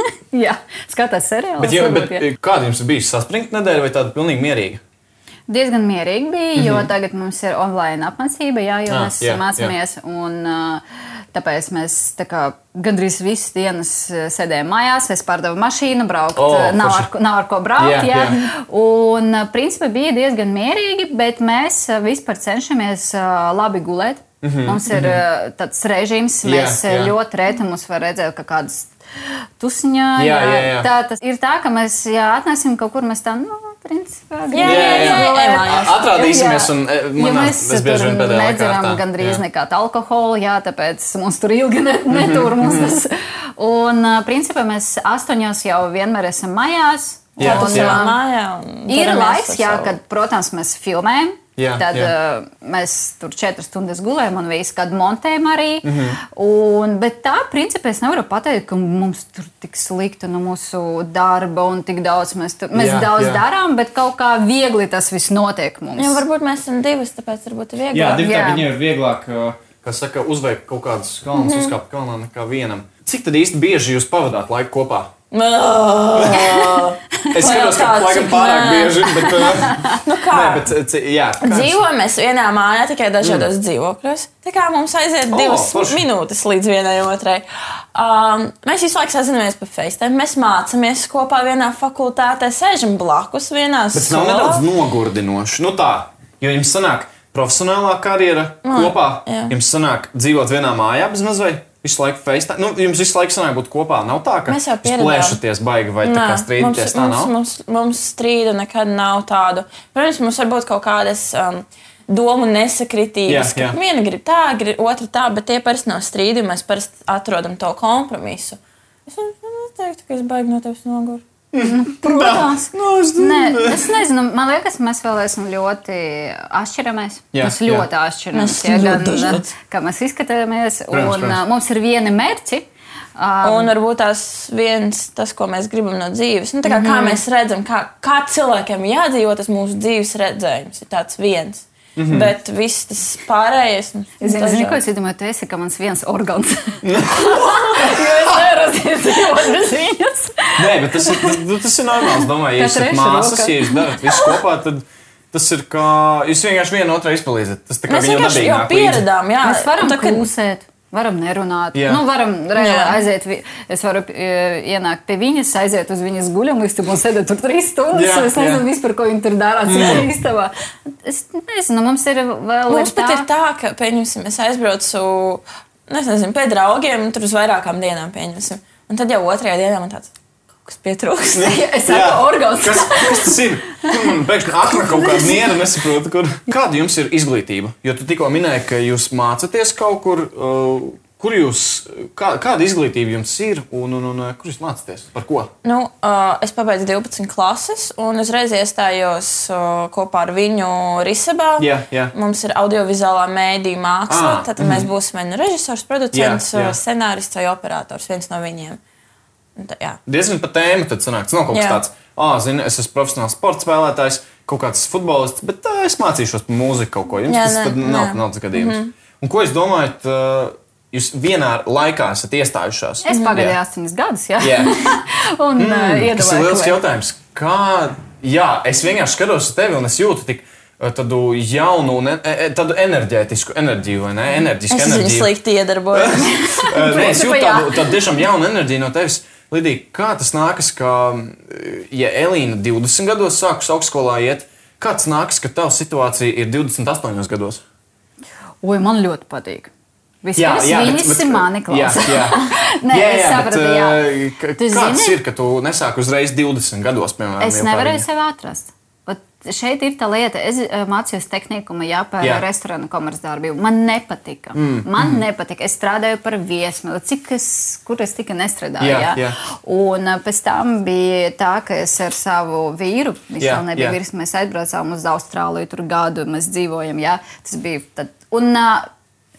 jā, skatās seriālus. Bet, varbūt, bet jā. kāda jums bijusi saspringta nedēļa vai tāda pilnīgi mierīga? Diezgan mierīgi bija, mm -hmm. jo tagad mums ir online apmācība, jā, jo Ah, mēs jā, mācāmies. Un, uh, tāpēc mēs tā kā, gandrīz visas dienas uh, sēdējām mājās. Es pārdevu mašīnu, braukt, O, uh, nav, ar, nav ar ko braukt. Jā, Jā, jā. Un, uh, principā, bija diezgan mierīgi, bet mēs vispār cenšamies labi gulēt. Mm -hmm. Mums ir uh, tāds režīms, Mhm, Jā, mēs jā. ļoti reti mums var redzēt, ka kādas tusiņā. Jā, jā, jā. Tā tas ir tā, ka mēs jā, atnāksim kaut kur, mēs tā, nu, principā, Jā, jā, jā, ej mājās. Atrādīsimies, Jā. un e, manā, mēs es bieži vien pēdējā laikā nedzeram gandrīz jā. nekādu alkoholu, jā, tāpēc mums tur ilgi ne, netur mums tas. Un, ā, principā, mēs astoņos jau vienmēr esam mājās. Jā, un, jā. mājā. un Ir laiks, jā, kad, protams, mēs filmējam. Jā, tad jā. uh, mēs tur četras stundas gulējam un visu gadu montējam arī. Mm Mhm. -hmm. un, bet tā, principā, es nevaru pateikt, ka mums tur tik slikti no mūsu darba un tik daudz mēs, tur, mēs Jā, daudz jā. darām, bet kaut kā viegli tas viss notiek mums. Jā, varbūt mēs esam divas, tāpēc varbūt ir vieglāk. Jā, divi tā Jā. viņiem ir vieglāk, uh, kā saka, uzveikt kaut kādus kalnus, mm -hmm. uzkāpt kalnā nekā vienam. Cik tad īsti bieži jūs pavadāt laiku kopā? Es skatos, ka laikam pārāk bieži, bet, uh, Nu kā? nē, bet uh, jā, kāds- Dzīvojam mēs vienā mājā, tikai dažādos mm. dzīvokļos. Tā kā mums aiziet divas forši. minūtes līdz vienai otrai. Um, mēs visu laiku sazināmies pa FaceTime. Mēs mācāmies kopā vienā fakultātē, sēžam blakus vienā tas nav nedaudz nogurdinoši. Nu tā, jo jums sanāk profesionālā karjera kopā, jā. jums sanāk dzīvot vienā mājā bez mazliet. Visu laiku FaceTime. Nu, jums visu laiku sanāk būt kopā. Nav tā, ka Mēs jau plēšaties baigi vai tā kā strīdaties. Tā nav. mums, mums strīdu nekad nav tādu. Protams, mums var būt kaut kādas um, domu nesakritības. Jā, jā. Viena grib tā, grib, otra tā, bet tie parasti nav strīdi. Mēs parasti atrodam to kompromisu. Es teiktu, ka es baigi no tevis Protams. Nu, es Nē, es nezinu, man liekas, mēs vēl esam ļoti atšķiramies. Jā, mēs ļoti atšķiramies. Mēs ja, ļoti gan, kā mēs izskatāmies, Protams, un protams. mums ir viena mērķi. Uh, Un varbūt tas viens, tas, ko mēs gribam no dzīves, nu, tā kā, mm -hmm. kā mēs redzam, kā, kā cilvēkiem jādzīvot, tas mūsu dzīves redzējums ir tāds viens. Mm -hmm. Bet viss tas pārējais. nu, Es zinu, zinu, ko es domāju, tu esi mans viens orgāns. jo es nevaru izdzīvot bez viņas. Nē, bet tas ir, tas, nu, tas ir normāls. Domāju, ja esat māsas, ja jūs darat visu kopā, tad tas ir kā jūs vienkārši vienu otru izpalīdzat. Tas tā kā Mēs viņam dabīgi jau nāk līdzi. pieredzām, jā. Mēs varam tā, kad- klusēt. Varam nerunāt. Jā. Nu, varam reāli aiziet. Es varu e, ienākt pie viņas, aiziet uz viņas guļamu istabu un sēdēt tur trīs stundas. Jā, es nezinu vispār, ko viņi tur dara. Istabā. Es nezinu, mums ir vēl. Mums pat ir tā, ka, pieņemsim, es aizbraucu, nu, es nezinu, pie draugiem, tur uz vairākām dienām, pieņemsim. Un tad jau otrajā dienā man tāds, kas pietrūkst. Es saku, orgāns. Kas, kas tas ir? Kur man pēkšņi akna kaut kāda niera nesaprot, kur. Kāda jums ir izglītība? Jo tu tikko minēji, ka jūs mācāties kaut kur. Uh, Kur jūs, kā, kāda izglītība jums ir un, un, un kur jūs mācāties? Par ko? Nu, uh, es pabeidzu 12 klases, un uzreiz iestājos uh, kopā ar viņu Risabā. Jā, jā. Mums ir audiovizuālā mēdīņa māksla. Ah, Tad mēs būsim vai nu režisors, producents, Jā, jā. jā, scenārists vai operators. Viens no viņiem. Tā, jā. Diezgan pat tēma tad sanāk. Tas nav kaut kas Jā. tāds, ah, zini, es esmu profesionāls sports spēlētājs, kaut kāds futbolists, bet uh, es mācīšos par mūziku kaut ko. Jums Jā, tas tad nav, nav tas gadījums. Mm -hmm. Un ko jūs domājat? Uh, jūs vienā laikā esat iestājušās. Es pagaidu astoņus gadus, jā. Jā. Un mm, Tas ir iedomājos, liels jautājums. Kā, jā, es vienkārši skatos uz tevi un es jūtu tik uh, tādu jaunu, un e- e- tādu enerģētisku enerģiju, vai ne? Enerģisku Es enerģiju. slikti iedarbojos. Uh, Nē, es jūtu tādu, tādu tiešām jaunu enerģiju no tevis. Lidija, kā tas nākas, ka, ja Elīna 20 gados sākus augstskolā iet, kā tas nākas, ka tava situācija ir 28 gados? Oi, man ļoti patīk. Vispirms viņas bet- ir mani Jā, klausās. jā. Nē, jā, jā, sapratu, bet, jā. uh, k- Tu Kā tas zini? ir, ka tu nesāki uzreiz 20 gados, piemēram? Es nevarēju sevi atrast. Šeit ir tā lieta, es eh, mācījos tehnikumā, jā, par Jā. restorānu komercdarbību. Man nepatika. Mm. Man mm. nepatika. Es strādāju par viesmu, cik es, kur es tikai nestrādāju. Jā, Jā, jā. Un eh, pēc tam bija tā, ka es ar savu vīru, viņš Jā, vēl nebija vīrs, mēs aizbraucām uz Austrāliju, tur gadu mēs dzīvojam. Jā, tas bija tad. Un, eh,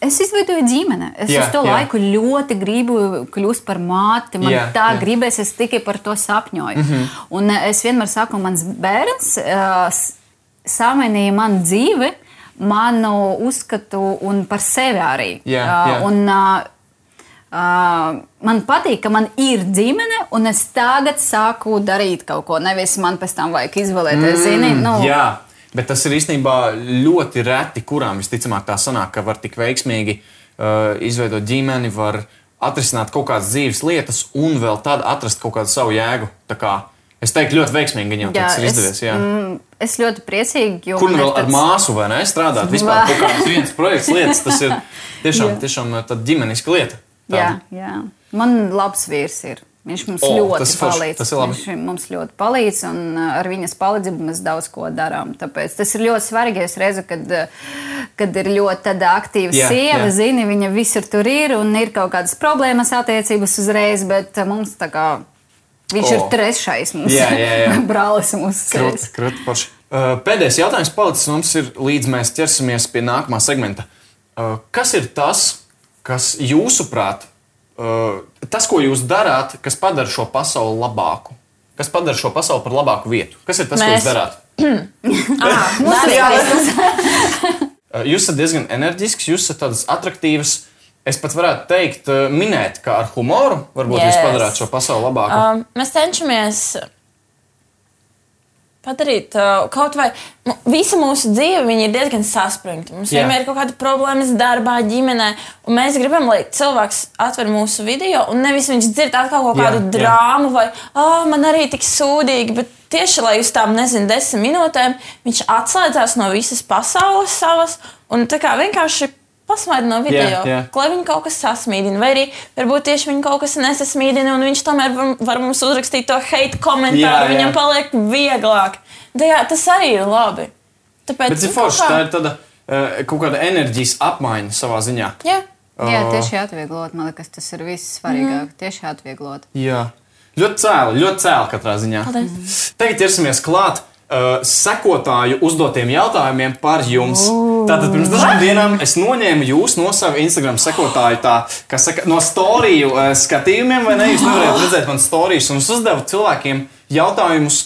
Es izveidoju ģimeni. Es Jā, uz to jā. laiku ļoti gribu kļūt par māti. Man Jā, tā jā. gribēs, es tikai par to sapņoju. Mm. -hmm. Un eh, es vienmēr saku, mans bērns uh, samainīja manu dzīvi, manu uzskatu un par sevi arī. Jā, Uh, jā. un, uh, Uh, man patīk, ka man ir ģimene, un es tagad sāku darīt kaut ko. Nevis man pēc tam vajag izvēlēties, mm, zini, nu, Jā, bet tas ir īstenībā ļoti reti, kurām visticamāk tā sanāk, ka var tik veiksmīgi uh, izveidot ģimeni, var atrisināt kaut kādas dzīves lietas un vēl tad atrast kaut kādu savu jēgu. Es teiktu, ļoti veiksmīgi viņam tas ir izdevies. Jā. mm, es ļoti priecīgi, jo Kur nu vēl ar tāds- māsu vai ne strādāt? Vispār kaut kāds viens projekts, lietas, tas ir tiešām, tiešām uh, tāda ģimeniska lieta. Jā, Tāda. jā. Man labs vīrs ir. Viņš mums O, ļoti tas palīdz. tas. Viņš mums ļoti palīdz, un uh, ar viņas palīdzību mēs daudz ko darām. Tāpēc tas ir ļoti svarīgi. Es redzu, kad, uh, kad ir ļoti aktīva Jā, sieva, jā. zini, viņa visur tur ir, un ir kaut kādas problēmas attiecības uzreiz, bet uh, mums tā kā. Viņš O. ir trešais mums. Jā, jā, jā. Brālis krūti forši. Uh, Pēdējais jautājums palicis mums ir, līdz mēs ķersimies pie nākamā segmenta. Uh, Kas ir tas, kas jūsuprāt, tas, ko jūs darāt, kas padara šo pasauli labāku? Kas padara šo pasauli par labāku vietu? Kas ir tas, ko Mēs. jūs darāt? Uh, Jūs esat diezgan enerģisks, jūs esat tādas attraktīvas. Es pat varētu teikt, minēt, ka ar humoru varbūt yes. jūs padarāt šo pasauli labāku. Um, mēs cenšamies padarīt kaut vai visa mūsu dzīve viņa ir diezgan saspringta. Mums Jā. vienmēr ir kaut kāda problēmas darbā, ģimenē, un mēs gribam, lai cilvēks atver mūsu video un nevis viņš dzird atkal kaut kādu jā. drāmu vai oh, man arī tik sūdīgi. Bet tieši lai uz tām, nezinu, desmit minūtēm viņš atslēdzās no visas pasaules savas un tā kā vienkārši. Pasmaidi no video, Jā, jā. lai viņu kaut kas sasmīdina, vai arī varbūt tieši viņu kaut kas nesasmīdina, un viņš tomēr var, var mums uzrakstīt to hate komentāru. Jā, jā. Viņam paliek vieglāk. Tā jā, tas arī ir labi. Tāpēc, Bet nu, forši, kā- tā ir tāda uh, kaut kāda enerģijas apmaiņa savā ziņā. Jā, Jā, Uh, tieši atvieglot. Man liekas, tas ir viss svarīgāk. Tieši atvieglot. Jā, ļoti cēli, ļoti cēli katrā ziņā. paldies. Tagad ķersimies klāt uh, sekotāju uzdotiem jautājumiem par jums. Tātad pirms dažām dienām es noņēmu jūs no sava Instagram sekotāju, tā, kā saka, no storiju uh, skatījumiem, vai ne? Jūs nevarējāt redzēt manas storijas, un es uzdevu cilvēkiem jautājumus,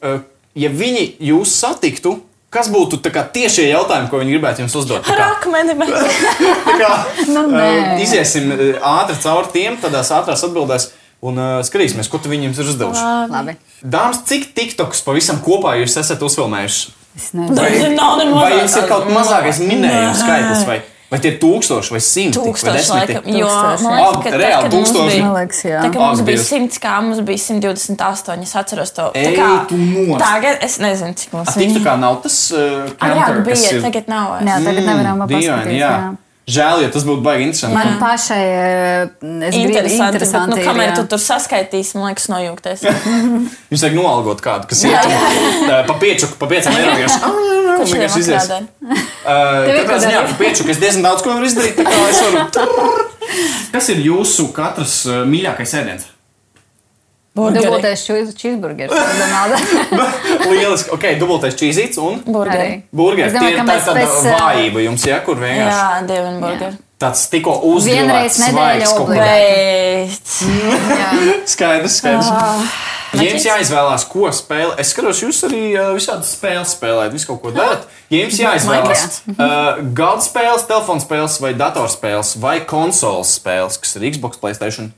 uh, ja viņi jūs satiktu. Kas būtu tiešie jautājumi, ko viņi gribētu jums uzdot? Rakmeni, bet Tā kā, Nu, nē. uh, iziesim uh, ātri cauri tiem, tādās ātrās atbildēs, un uh, skatīsimies, ko tu viņiem ir uzdevuši. Labi. Dāmas, cik tiktoks pavisam kopā jūs esat uzfilmējuši? Es nezinu. Ne Vai jums ir kaut mazākais minējums Nē. skaitlis, vai, vai tie ir tūkstoši vai simti? vai Tūkstoši desmiti? laikam. Jo, man jā. liekas, ka tad, Reāli kad mums tūkstoši. bija- liekas, jā. Tā kā mums bija Dievs. 100, kā mums bija 128. Es atceros to. Tā Ej, kā tagad es nezinu, cik mums A, TikTokā nav tas uh, Agrāk counter, kas bija, ir- tagad nav. Jā, vairs. tagad nevaram dīvaini, paskatīties. jā. jā. Žēl, ja tas būtu baigi interesanti. Man pašai eh, es gribu Interesanti. interesanti. Bet, nu, ir, kamēr jā. tu tur saskaitīsi, man liekas, nojūgties. Jums vajag noalgot kādu, kas iet pa pieču, pa pieciem eiro. vienkārši, "Ah, Kurš vienkārši izies. ir Katrā ko ziņā pa pieču, kas diezgan daudz ko var izdarīt. es varu- Kas ir jūsu katras mīļākais ēdiens? Burgeri. Dubultais cheeseburgers. Lieliski, ok, dubultais čīzīts un Burgeri. burgeris. Es domāju, Tie ir tā, tāda pēc, vājība jums, ja, kur vienkārši Jā, dievin burgeri. tāds tikko nedēļā svaigs. Beidz. Skaidrs, skaidrs. Ja jums jāizvēlās, ko spēlēt, es skatos, jūs arī visādas spēles spēlējat, visu kaut ko darat. Ja jums jāizvēlās uh, galda spēles, telefona spēles vai datorspēles vai konsoles spēles, kas ir Xbox, Playstation,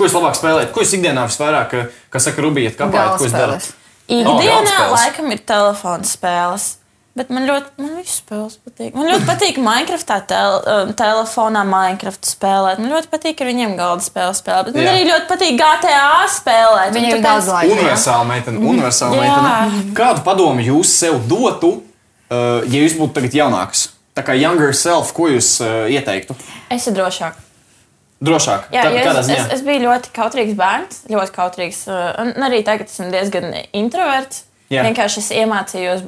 ko jūs labāk spēlējat, ko jūs ikdienā visvairāk, uh, kā saka, rubījat, kāpēc, ko jūs darat? Ikdienā Oh, laikam ir telefona spēles. Bet man ļoti, man visas spēles patīk. Man ļoti patīk Minecraftā, tel, uh, telefonā Minecraft spēlēt. Man ļoti patīk ar viņiem galda spēles spēlēt. Bet man Jā. arī ļoti patīk GTA spēlēt. Viņai Un ir daudz laika. Universāla meitene, universāla Jā. meitene. Kādu padomu jūs sev dotu, uh, ja jūs būtu tagad jaunāks? Tā kā younger self, ko jūs uh, ieteiktu? Es esmu drošāk. Drošāk, Jā, jo kādā es, ziņā? es, es biju ļoti kautrīgs bērns, ļoti kautrīgs. uh, Un arī tagad esmu diezgan introverts. Jā. Vienkārši es iemācījos,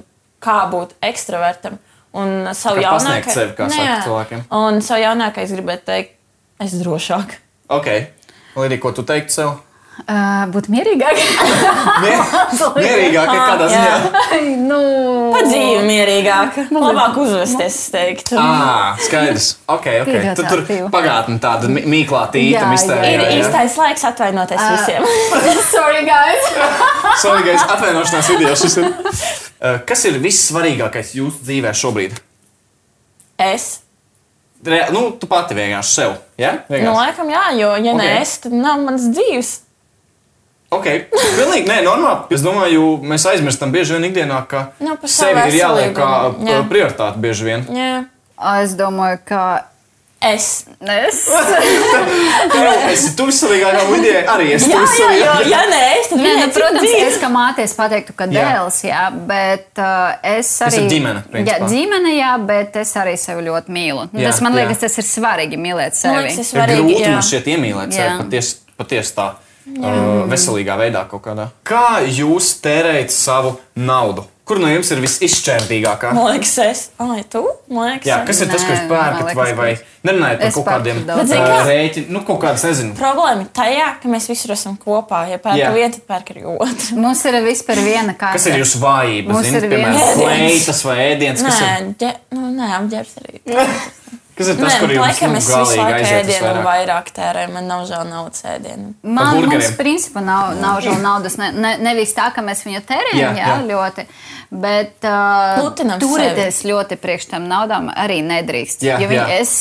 kā būt ekstravertam. Un savu Kā jaunāko sevi, kā Nē, saka cilvēkiem. Un savu jaunāko es gribētu teikt, es drošāk. Ok, Līdīgi, ko tu teiktu sev? Uh, būt mierīgāk. Mier- Mierīgāk, kādā Jā. ziņā? nu, Pa dzīvi mierīgāk, labāk uzvesties, es teiktu. Ah, skaidrs. Ok, ok. Tu tur pagātnē tāda mīklā tīta Jā, mistērija. Ir jā, īstais laiks atvainoties Ah. visiem. Sorry, guys. Sorry, guys, atvainošanās video šis ir. Uh, Kas ir vissvarīgākais jūsu dzīvē šobrīd? Es. Re, nu, tu pati vienkārši sev. Ja? Nu, Vienkārši. laikam, jā, jo, ja Ok. okay. ne es, tad nav mans dzīves. Ok, pilnīgi nē, normāli. Es domāju, mēs aizmirstam bieži vien ikdienā, ka Nu, sevi ir jāliek kā veselību. Jā. uh, prioritāte bieži vien. Jā. Es domāju, ka Es. es. Nu, es tu vissvarīgākā lidē arī esmu Jā, jā, ja nē, es, tad Nē, nu, protams, es kā mātes pateiktu, ka Jā. dēls, jā, bet uh, es Tas arī. ir ģimene, principā. Jā, ģimene, jā, bet es arī sevi ļoti mīlu. Nu, Jā, tas man jā. liekas, tas ir svarīgi mīlēt Man sevi. liekas, tas Ir svarīgi. grūti jā. man šeit iemīlēt sevi Jā. patiesi paties tā uh, veselīgā veidā kaut kādā. Kā jūs tērējat savu naudu? Kur no jums ir visizšķērdīgākā? Man liekas, es. Ai, tu? Man liekas, Jā, es. kas ir tas, ko jūs Nē, pērkat, vai, vai nerunājat par kaut kādiem rēķiniem, nu, kaut kādas, nezinu. Problēma ir tajā, ka mēs visi esam kopā. Ja pērk Jā. viena, tad pērk arī otra. Mums ir vispār viena kārta. Kas ir jūsu vājības? Mums Zini, ir piemēram, kleitas vai ēdienas? Kas Nē, ir, ģe, nu, nē, apģērbs arī. kas ir tas, Nē, kur jums laikam nu, es visu laiku ēdienu visvairāk? vairāk tērēju. Man nav žēl naudas ēdienu. Man, mums, principā, nav, nav žēl naudas. Ne, ne, nevis tā, ka mēs viņu tērējam, Jā, jā, jā. ļoti. Bet uh, turēties ļoti priekš tam naudām arī nedrīkst. Jā, jo viņi, jā. es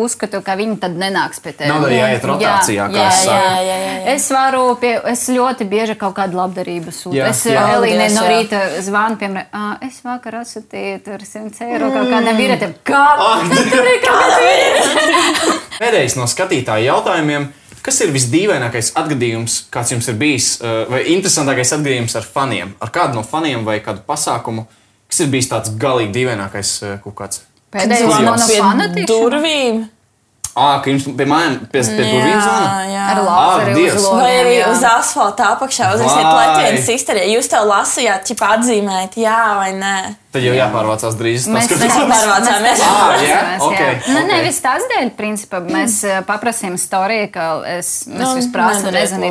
uzskatu, ka viņi tad nenāks pie tevis. Nav arī jāiet rotācijā, kā jā, es saku. Es varu, pie, es ļoti bieži kaut kādu labdarību sūtu. Es. Elīnai Paldies, no rīta zvanu, piemēram, "Ā, es vakar atsūtīju tur 100 eiro kaut kādam vīrietim. Kā? Pēdējais no skatītāju jautājumiem. Kas ir visdīvainākais atgadījums, kāds jums ir bijis, uh, vai interesantākais atgadījums ar faniem? Ar kādu no faniem vai kādu pasākumu, kas ir bijis tāds galīgi dīvainākais uh, kaut kāds? Pēdējais no, fanatīšanas. durvīm. Ah, ka jums pie mājām, pie, pie durvīm zvana? jā. Ar Ah, lāzeri Dievs. uz Vai arī logiem. uz asfalta apakšā uzrakstīt. Latvijas izturē. Jūs to lasījāt, ķip atzīmējat, jā vai nē. Tad jau jāpārvācās drīz. Mēs, tas, mēs, kas- mēs, pārvācāmies. mēs Ah, jā? pārvācāmies, Ok, jā. Nu, nevis tās dēļ, principā, mēs eh, paprasījām storiju, ka es, mēs Nu,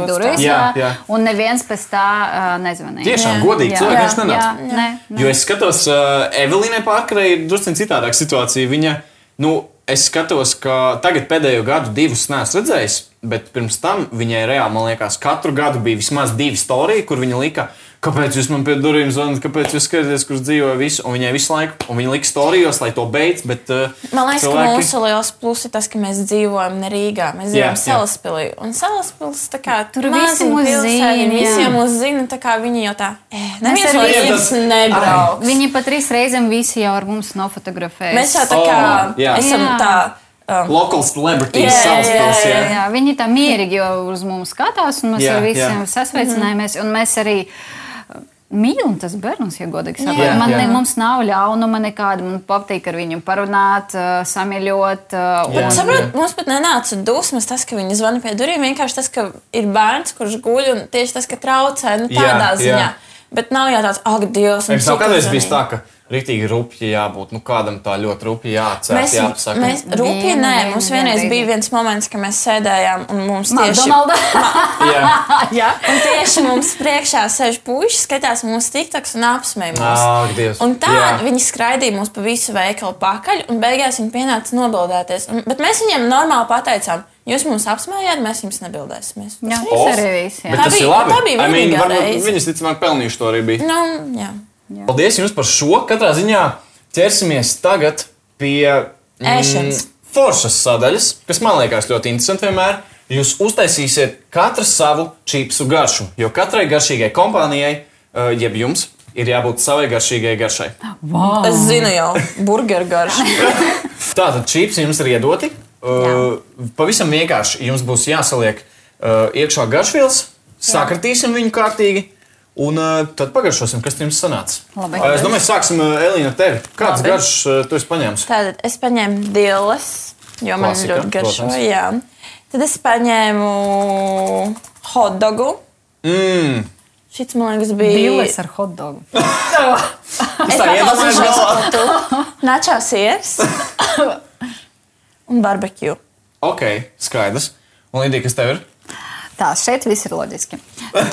lūdzu durvīs, tā. Jā, jā, jā. un neviens pēc tā uh, nezvanīja. Tiešām Jā. godīgi Jā. cilvēki Jā, viņš nenāca. jā, nē, nē. Jo es skatos, uh, Evelīnai Pārkarai ir drusku citādāka situācija. Viņa, nu, es skatos, ka tagad pēdējo gadu divus neesmu redzējis, bet pirms tam viņai reāli, man liekas, katru gadu bija vismaz divi storiji, kur viņa lika. Kāpēc jūs man pie durvīm zvanāt, kāpēc jūs skatāties, kurš dzīvo visu? Un viņai visu laiku, un viņa lika storijos, lai to beidz. Bet, uh, Man liekas, cilvēki- ka mūsu liels pluss ir tas, ka mēs dzīvojam ne Rīgā. Mēs Jā, dzīvojam jā. Salaspilī. Un Salaspils tā kā Tur visi mūs zina, jā. Visiem mūs zina, tā kā viņi jau tā. Eh, neviens no viņiem jums nebrauks. Viņi pat trīs reizēm visi jau ar mums nofotografējas. Mēs jau tā Oh, kā jā. esam Jā. tā. Um, Local celebrities, Jā, jā, Salaspils, jā, jā. Jā, viņi tā mierīgi jau uz mums skatās, un mēs Jā, ar visiem jā. sasveicinājāmies. un Mēs arī mīlu tas bērns, ja godīgi sakot. Jā, Man ne- Mums nav ļaunuma nekāda. Man patīk ar viņu parunāt, samīļot. un- Saprotu, mums pat nenāca dusmas tas, ka viņi zvana pie durvīm. Vienkārši tas, ka ir bērns, kurš guļ, un tieši tas, ka traucē, nu, tādā jā. ziņā. Bet nav jau tāds, ak, Dievs, un Jums nav kādreiz bijis tā, ka rītīgi rupji jābūt, nu kādam tā ļoti rupji jāatcerās, Mēs, jāapsaka. mēs Vienu, nē, mums vienreiz bija viens moments, kad mēs sēdējām un mums tieši, McDonaldā. Jā, Jā. un tieši mums priekšā sēž puisis, skatās mūsu tiktoks un apsmēj mūs. Ak, Dievs. Un tā Jā. viņi skraidīja mums pa visu veikalu pakaļ, un beigās viņi pienāca nobildēties. Un, bet mēs viņiem normāli pateicām, jūs mums apsmējāt, mēs jums nebildēsimies. Jā, Tas O, tas arī viss. Bet jā. Tā tas bija- ir labi. tā bija I mean, varbūt. Viņas, ticamāk, pelnījuši to arī bija. Nu, jā. Paldies jums par šo. Katrā ziņā ķersimies tagad pie Ēšanas. foršas sadaļas, kas man liekas ļoti interesanti vienmēr. Jūs uztaisīsiet katru savu čipsu garšu, jo katrai garšīgai kompānijai, uh, jeb jums, ir jābūt savai garšīgai garšai. Wow. Es zinu jau, burgeru garšu. Tātad čipsi jums ir iedoti. Uh, pavisam vienkārši jums būs jāsaliek uh, iekšā garšvielas, sakratīsim viņu kārtīgi. Un uh, tad pagaršosim, kas jums sanāca. Labi. Uh, es domāju, sāksim uh, Elīna ar tevi. Kāds Labi. garš uh, tu esi paņēmis? Tātad es paņēmu dilas, jo man Klasika, ļoti garšo. protams. Jā. Tad es paņēmu hotdogu. Mm. Šis man liekas bija Biles ar hotdogu. Es tā iedomājos galvā. par to. Načā siers un barbecue. Ok, skaidrs. Un Lidija, kas tev ir? Tā, šeit viss ir loģiski.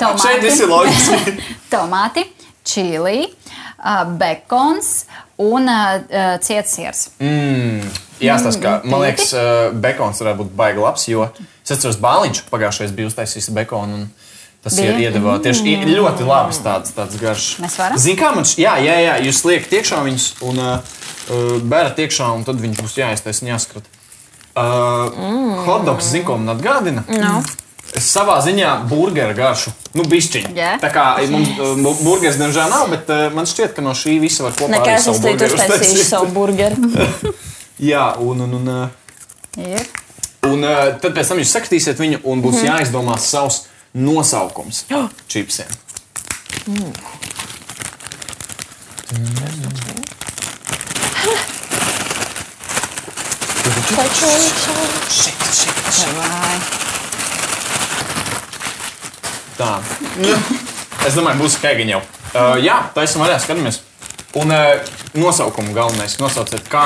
Tomāti, Šeit viss ir loģiski. tomāti, čili, bekons un cietsiers. Mm. Jāstāsta, ka man liekas, uh, bekons varētu būt baigi labs, jo es atceros, Bāliņš pagājušajā bija uztaisījis bekonu. un Tas Bija? ir iedeva tieši i- ļoti labs tāds, tāds garš. Mēs varam? Zini, kā šķiet, jā, jā, jā, jūs liekat iekšā viņus un uh, bērat iekšā, un tad viņi būs jāiztaisa un jāskrata. Uh, mm. Hotdogs, zini, ko man atgādina? No. Es savā ziņā burgeru garšu, nu, bišķiņu. Jā. Tā kā mums uh, burgeris, diemžēl, nav, bet uh, man šķiet, ka no šī visa var kopā Nekā arī savu burgeru uztaisīt. savu burgeru. Jā, un, un, un, Ir. un uh, tad pēc tam jūs sakatīsiet viņu, un būs mm. jāizdomā savs nosaukums čipsiem. Taču iekšā. Šit, šit. Vai. Tā. Es domāju, būs kēgiņa jau. Uh, jā, tā esam arī skatāmies. Un uh, nosaukumu galvenais. Nosauciet, kā,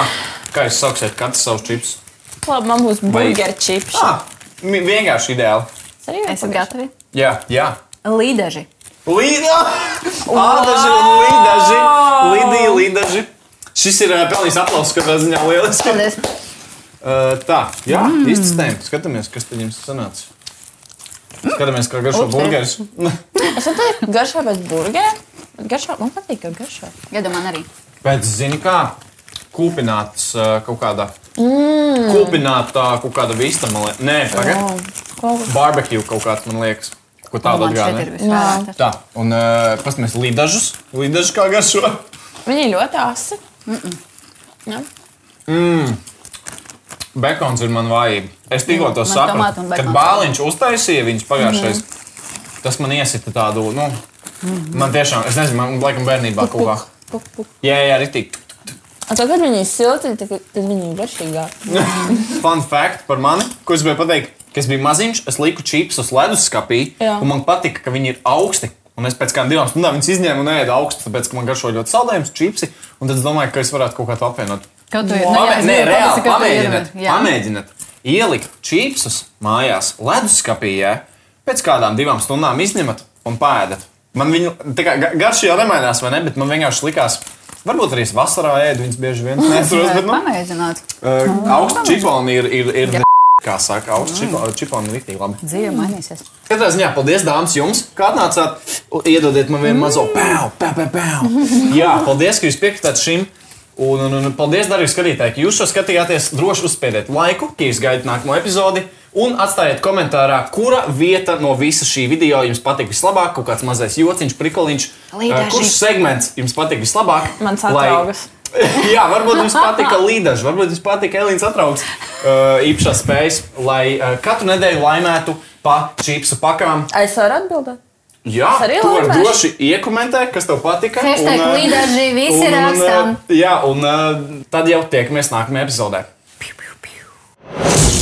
kā jūs sauksiet katrs savus čipsus. Labi, man būs Vai- burgeru čips. Ah, vienkārši ideāli. Es arī Esat esmu gatavi? Jā, jā. Līdeži. Līda! Ādaži un līdaži! Lidija, līdaži! Šis ir uh, pelnījis aplausus katrā ziņā lieliski. Paldies. Uh, tā, jā, mm. iztestējam. Skatāmies, kas tad jums sanāca. Skatāmies, kā garšo Ups, burgeris. Es teiktu, garšo pēc burgera. Garšo, man patīk, ka garšo. Iedomājieties, arī. Pēc, zini, kā kūpināts uh, kaut kādā. Mm. Kūpinātā kaut kāda vista, man liekas. Nē, tagad. Ko? Barbecue kaut kāds, man liekas. Ko tādu Man atgādina. Tā, un uh, paskatāmies līdažus. Līdažus kā garšo. Viņi ļoti asi. Jā. Bekons ir man vājība. Es tikko to man sapratu. Kad bāliņš uztaisīja viņus pagājušajā, tas man iesita tādu, nu, man tiešām, es nezinu, man laikam bērnībā kaut kā. Jā, jā. Un tad, kad viņi ir silti, tad, viņi ir garšīgāki. Fun fact par mani, ko es gribēju pateikt, ka es biju maziņš, es liku čipsus leduskapī, Jā. un man patika, ka viņi ir augsti. Un es pēc kādām divām stundām viņus izņēmu un ēdu augstu, tāpēc, ka man garšo ļoti saldējums, čipsi. Un tad es domāju, ka es varētu kaut kā to apvienot. Kaut ko Pamē, nē, reāli pamēģiniet. Jā, Pamēģiniet ielikt čipsus mājās, leduskapī, jā, pēc kādām divām stundām izņemat un pēdat. Man viņa tā kā ga- garša jau nemainās, vai ne? Bet man vienkārši likās, varbūt arī es vasarā ēdu viņas bieži vien. Nesaprotu, bet nu, Pamēģināt. uh, augsts čiponi ir, ir, ir kā saka, augsts čiponi, čiponi ir rīktīgi labi. Dzīve mainīsies. Katrā ziņā, paldies, dāmas, jums, kā atnācāt. Iedodiet man vienu mazo pēlu, pēlu, pēlu. Jā, paldies, ka jūs piekritāt šim. Un, un, un paldies, darbie skatītāji, ka jūs šo skatījāties. Droši uzspiediet laiku, ja jūs gaidat nākamo epizodi. Un atstājiet komentārā, kura vieta no visa šī video jums patīk vislabāk. Kaut kāds mazais jociņš, prikoliņš. Līdaži. Kurš segments jums patīk vislabāk? Mans Lai- atraugas. Jā, varbūt jums patika līnijas, varbūt jums patika Elīnas atraugs uh, īpašās spējas, lai uh, katru nedēļu laimētu pa čipsu pakām. Es varu atbildēt. Jā, tu vari droši iekomentēt, kas tev patika. Hashtag eh, līderži visi un, eh, rakstām. Un, jā, un eh, tad jau tiekamies nākamajā epizodē. Piu, piu, piu.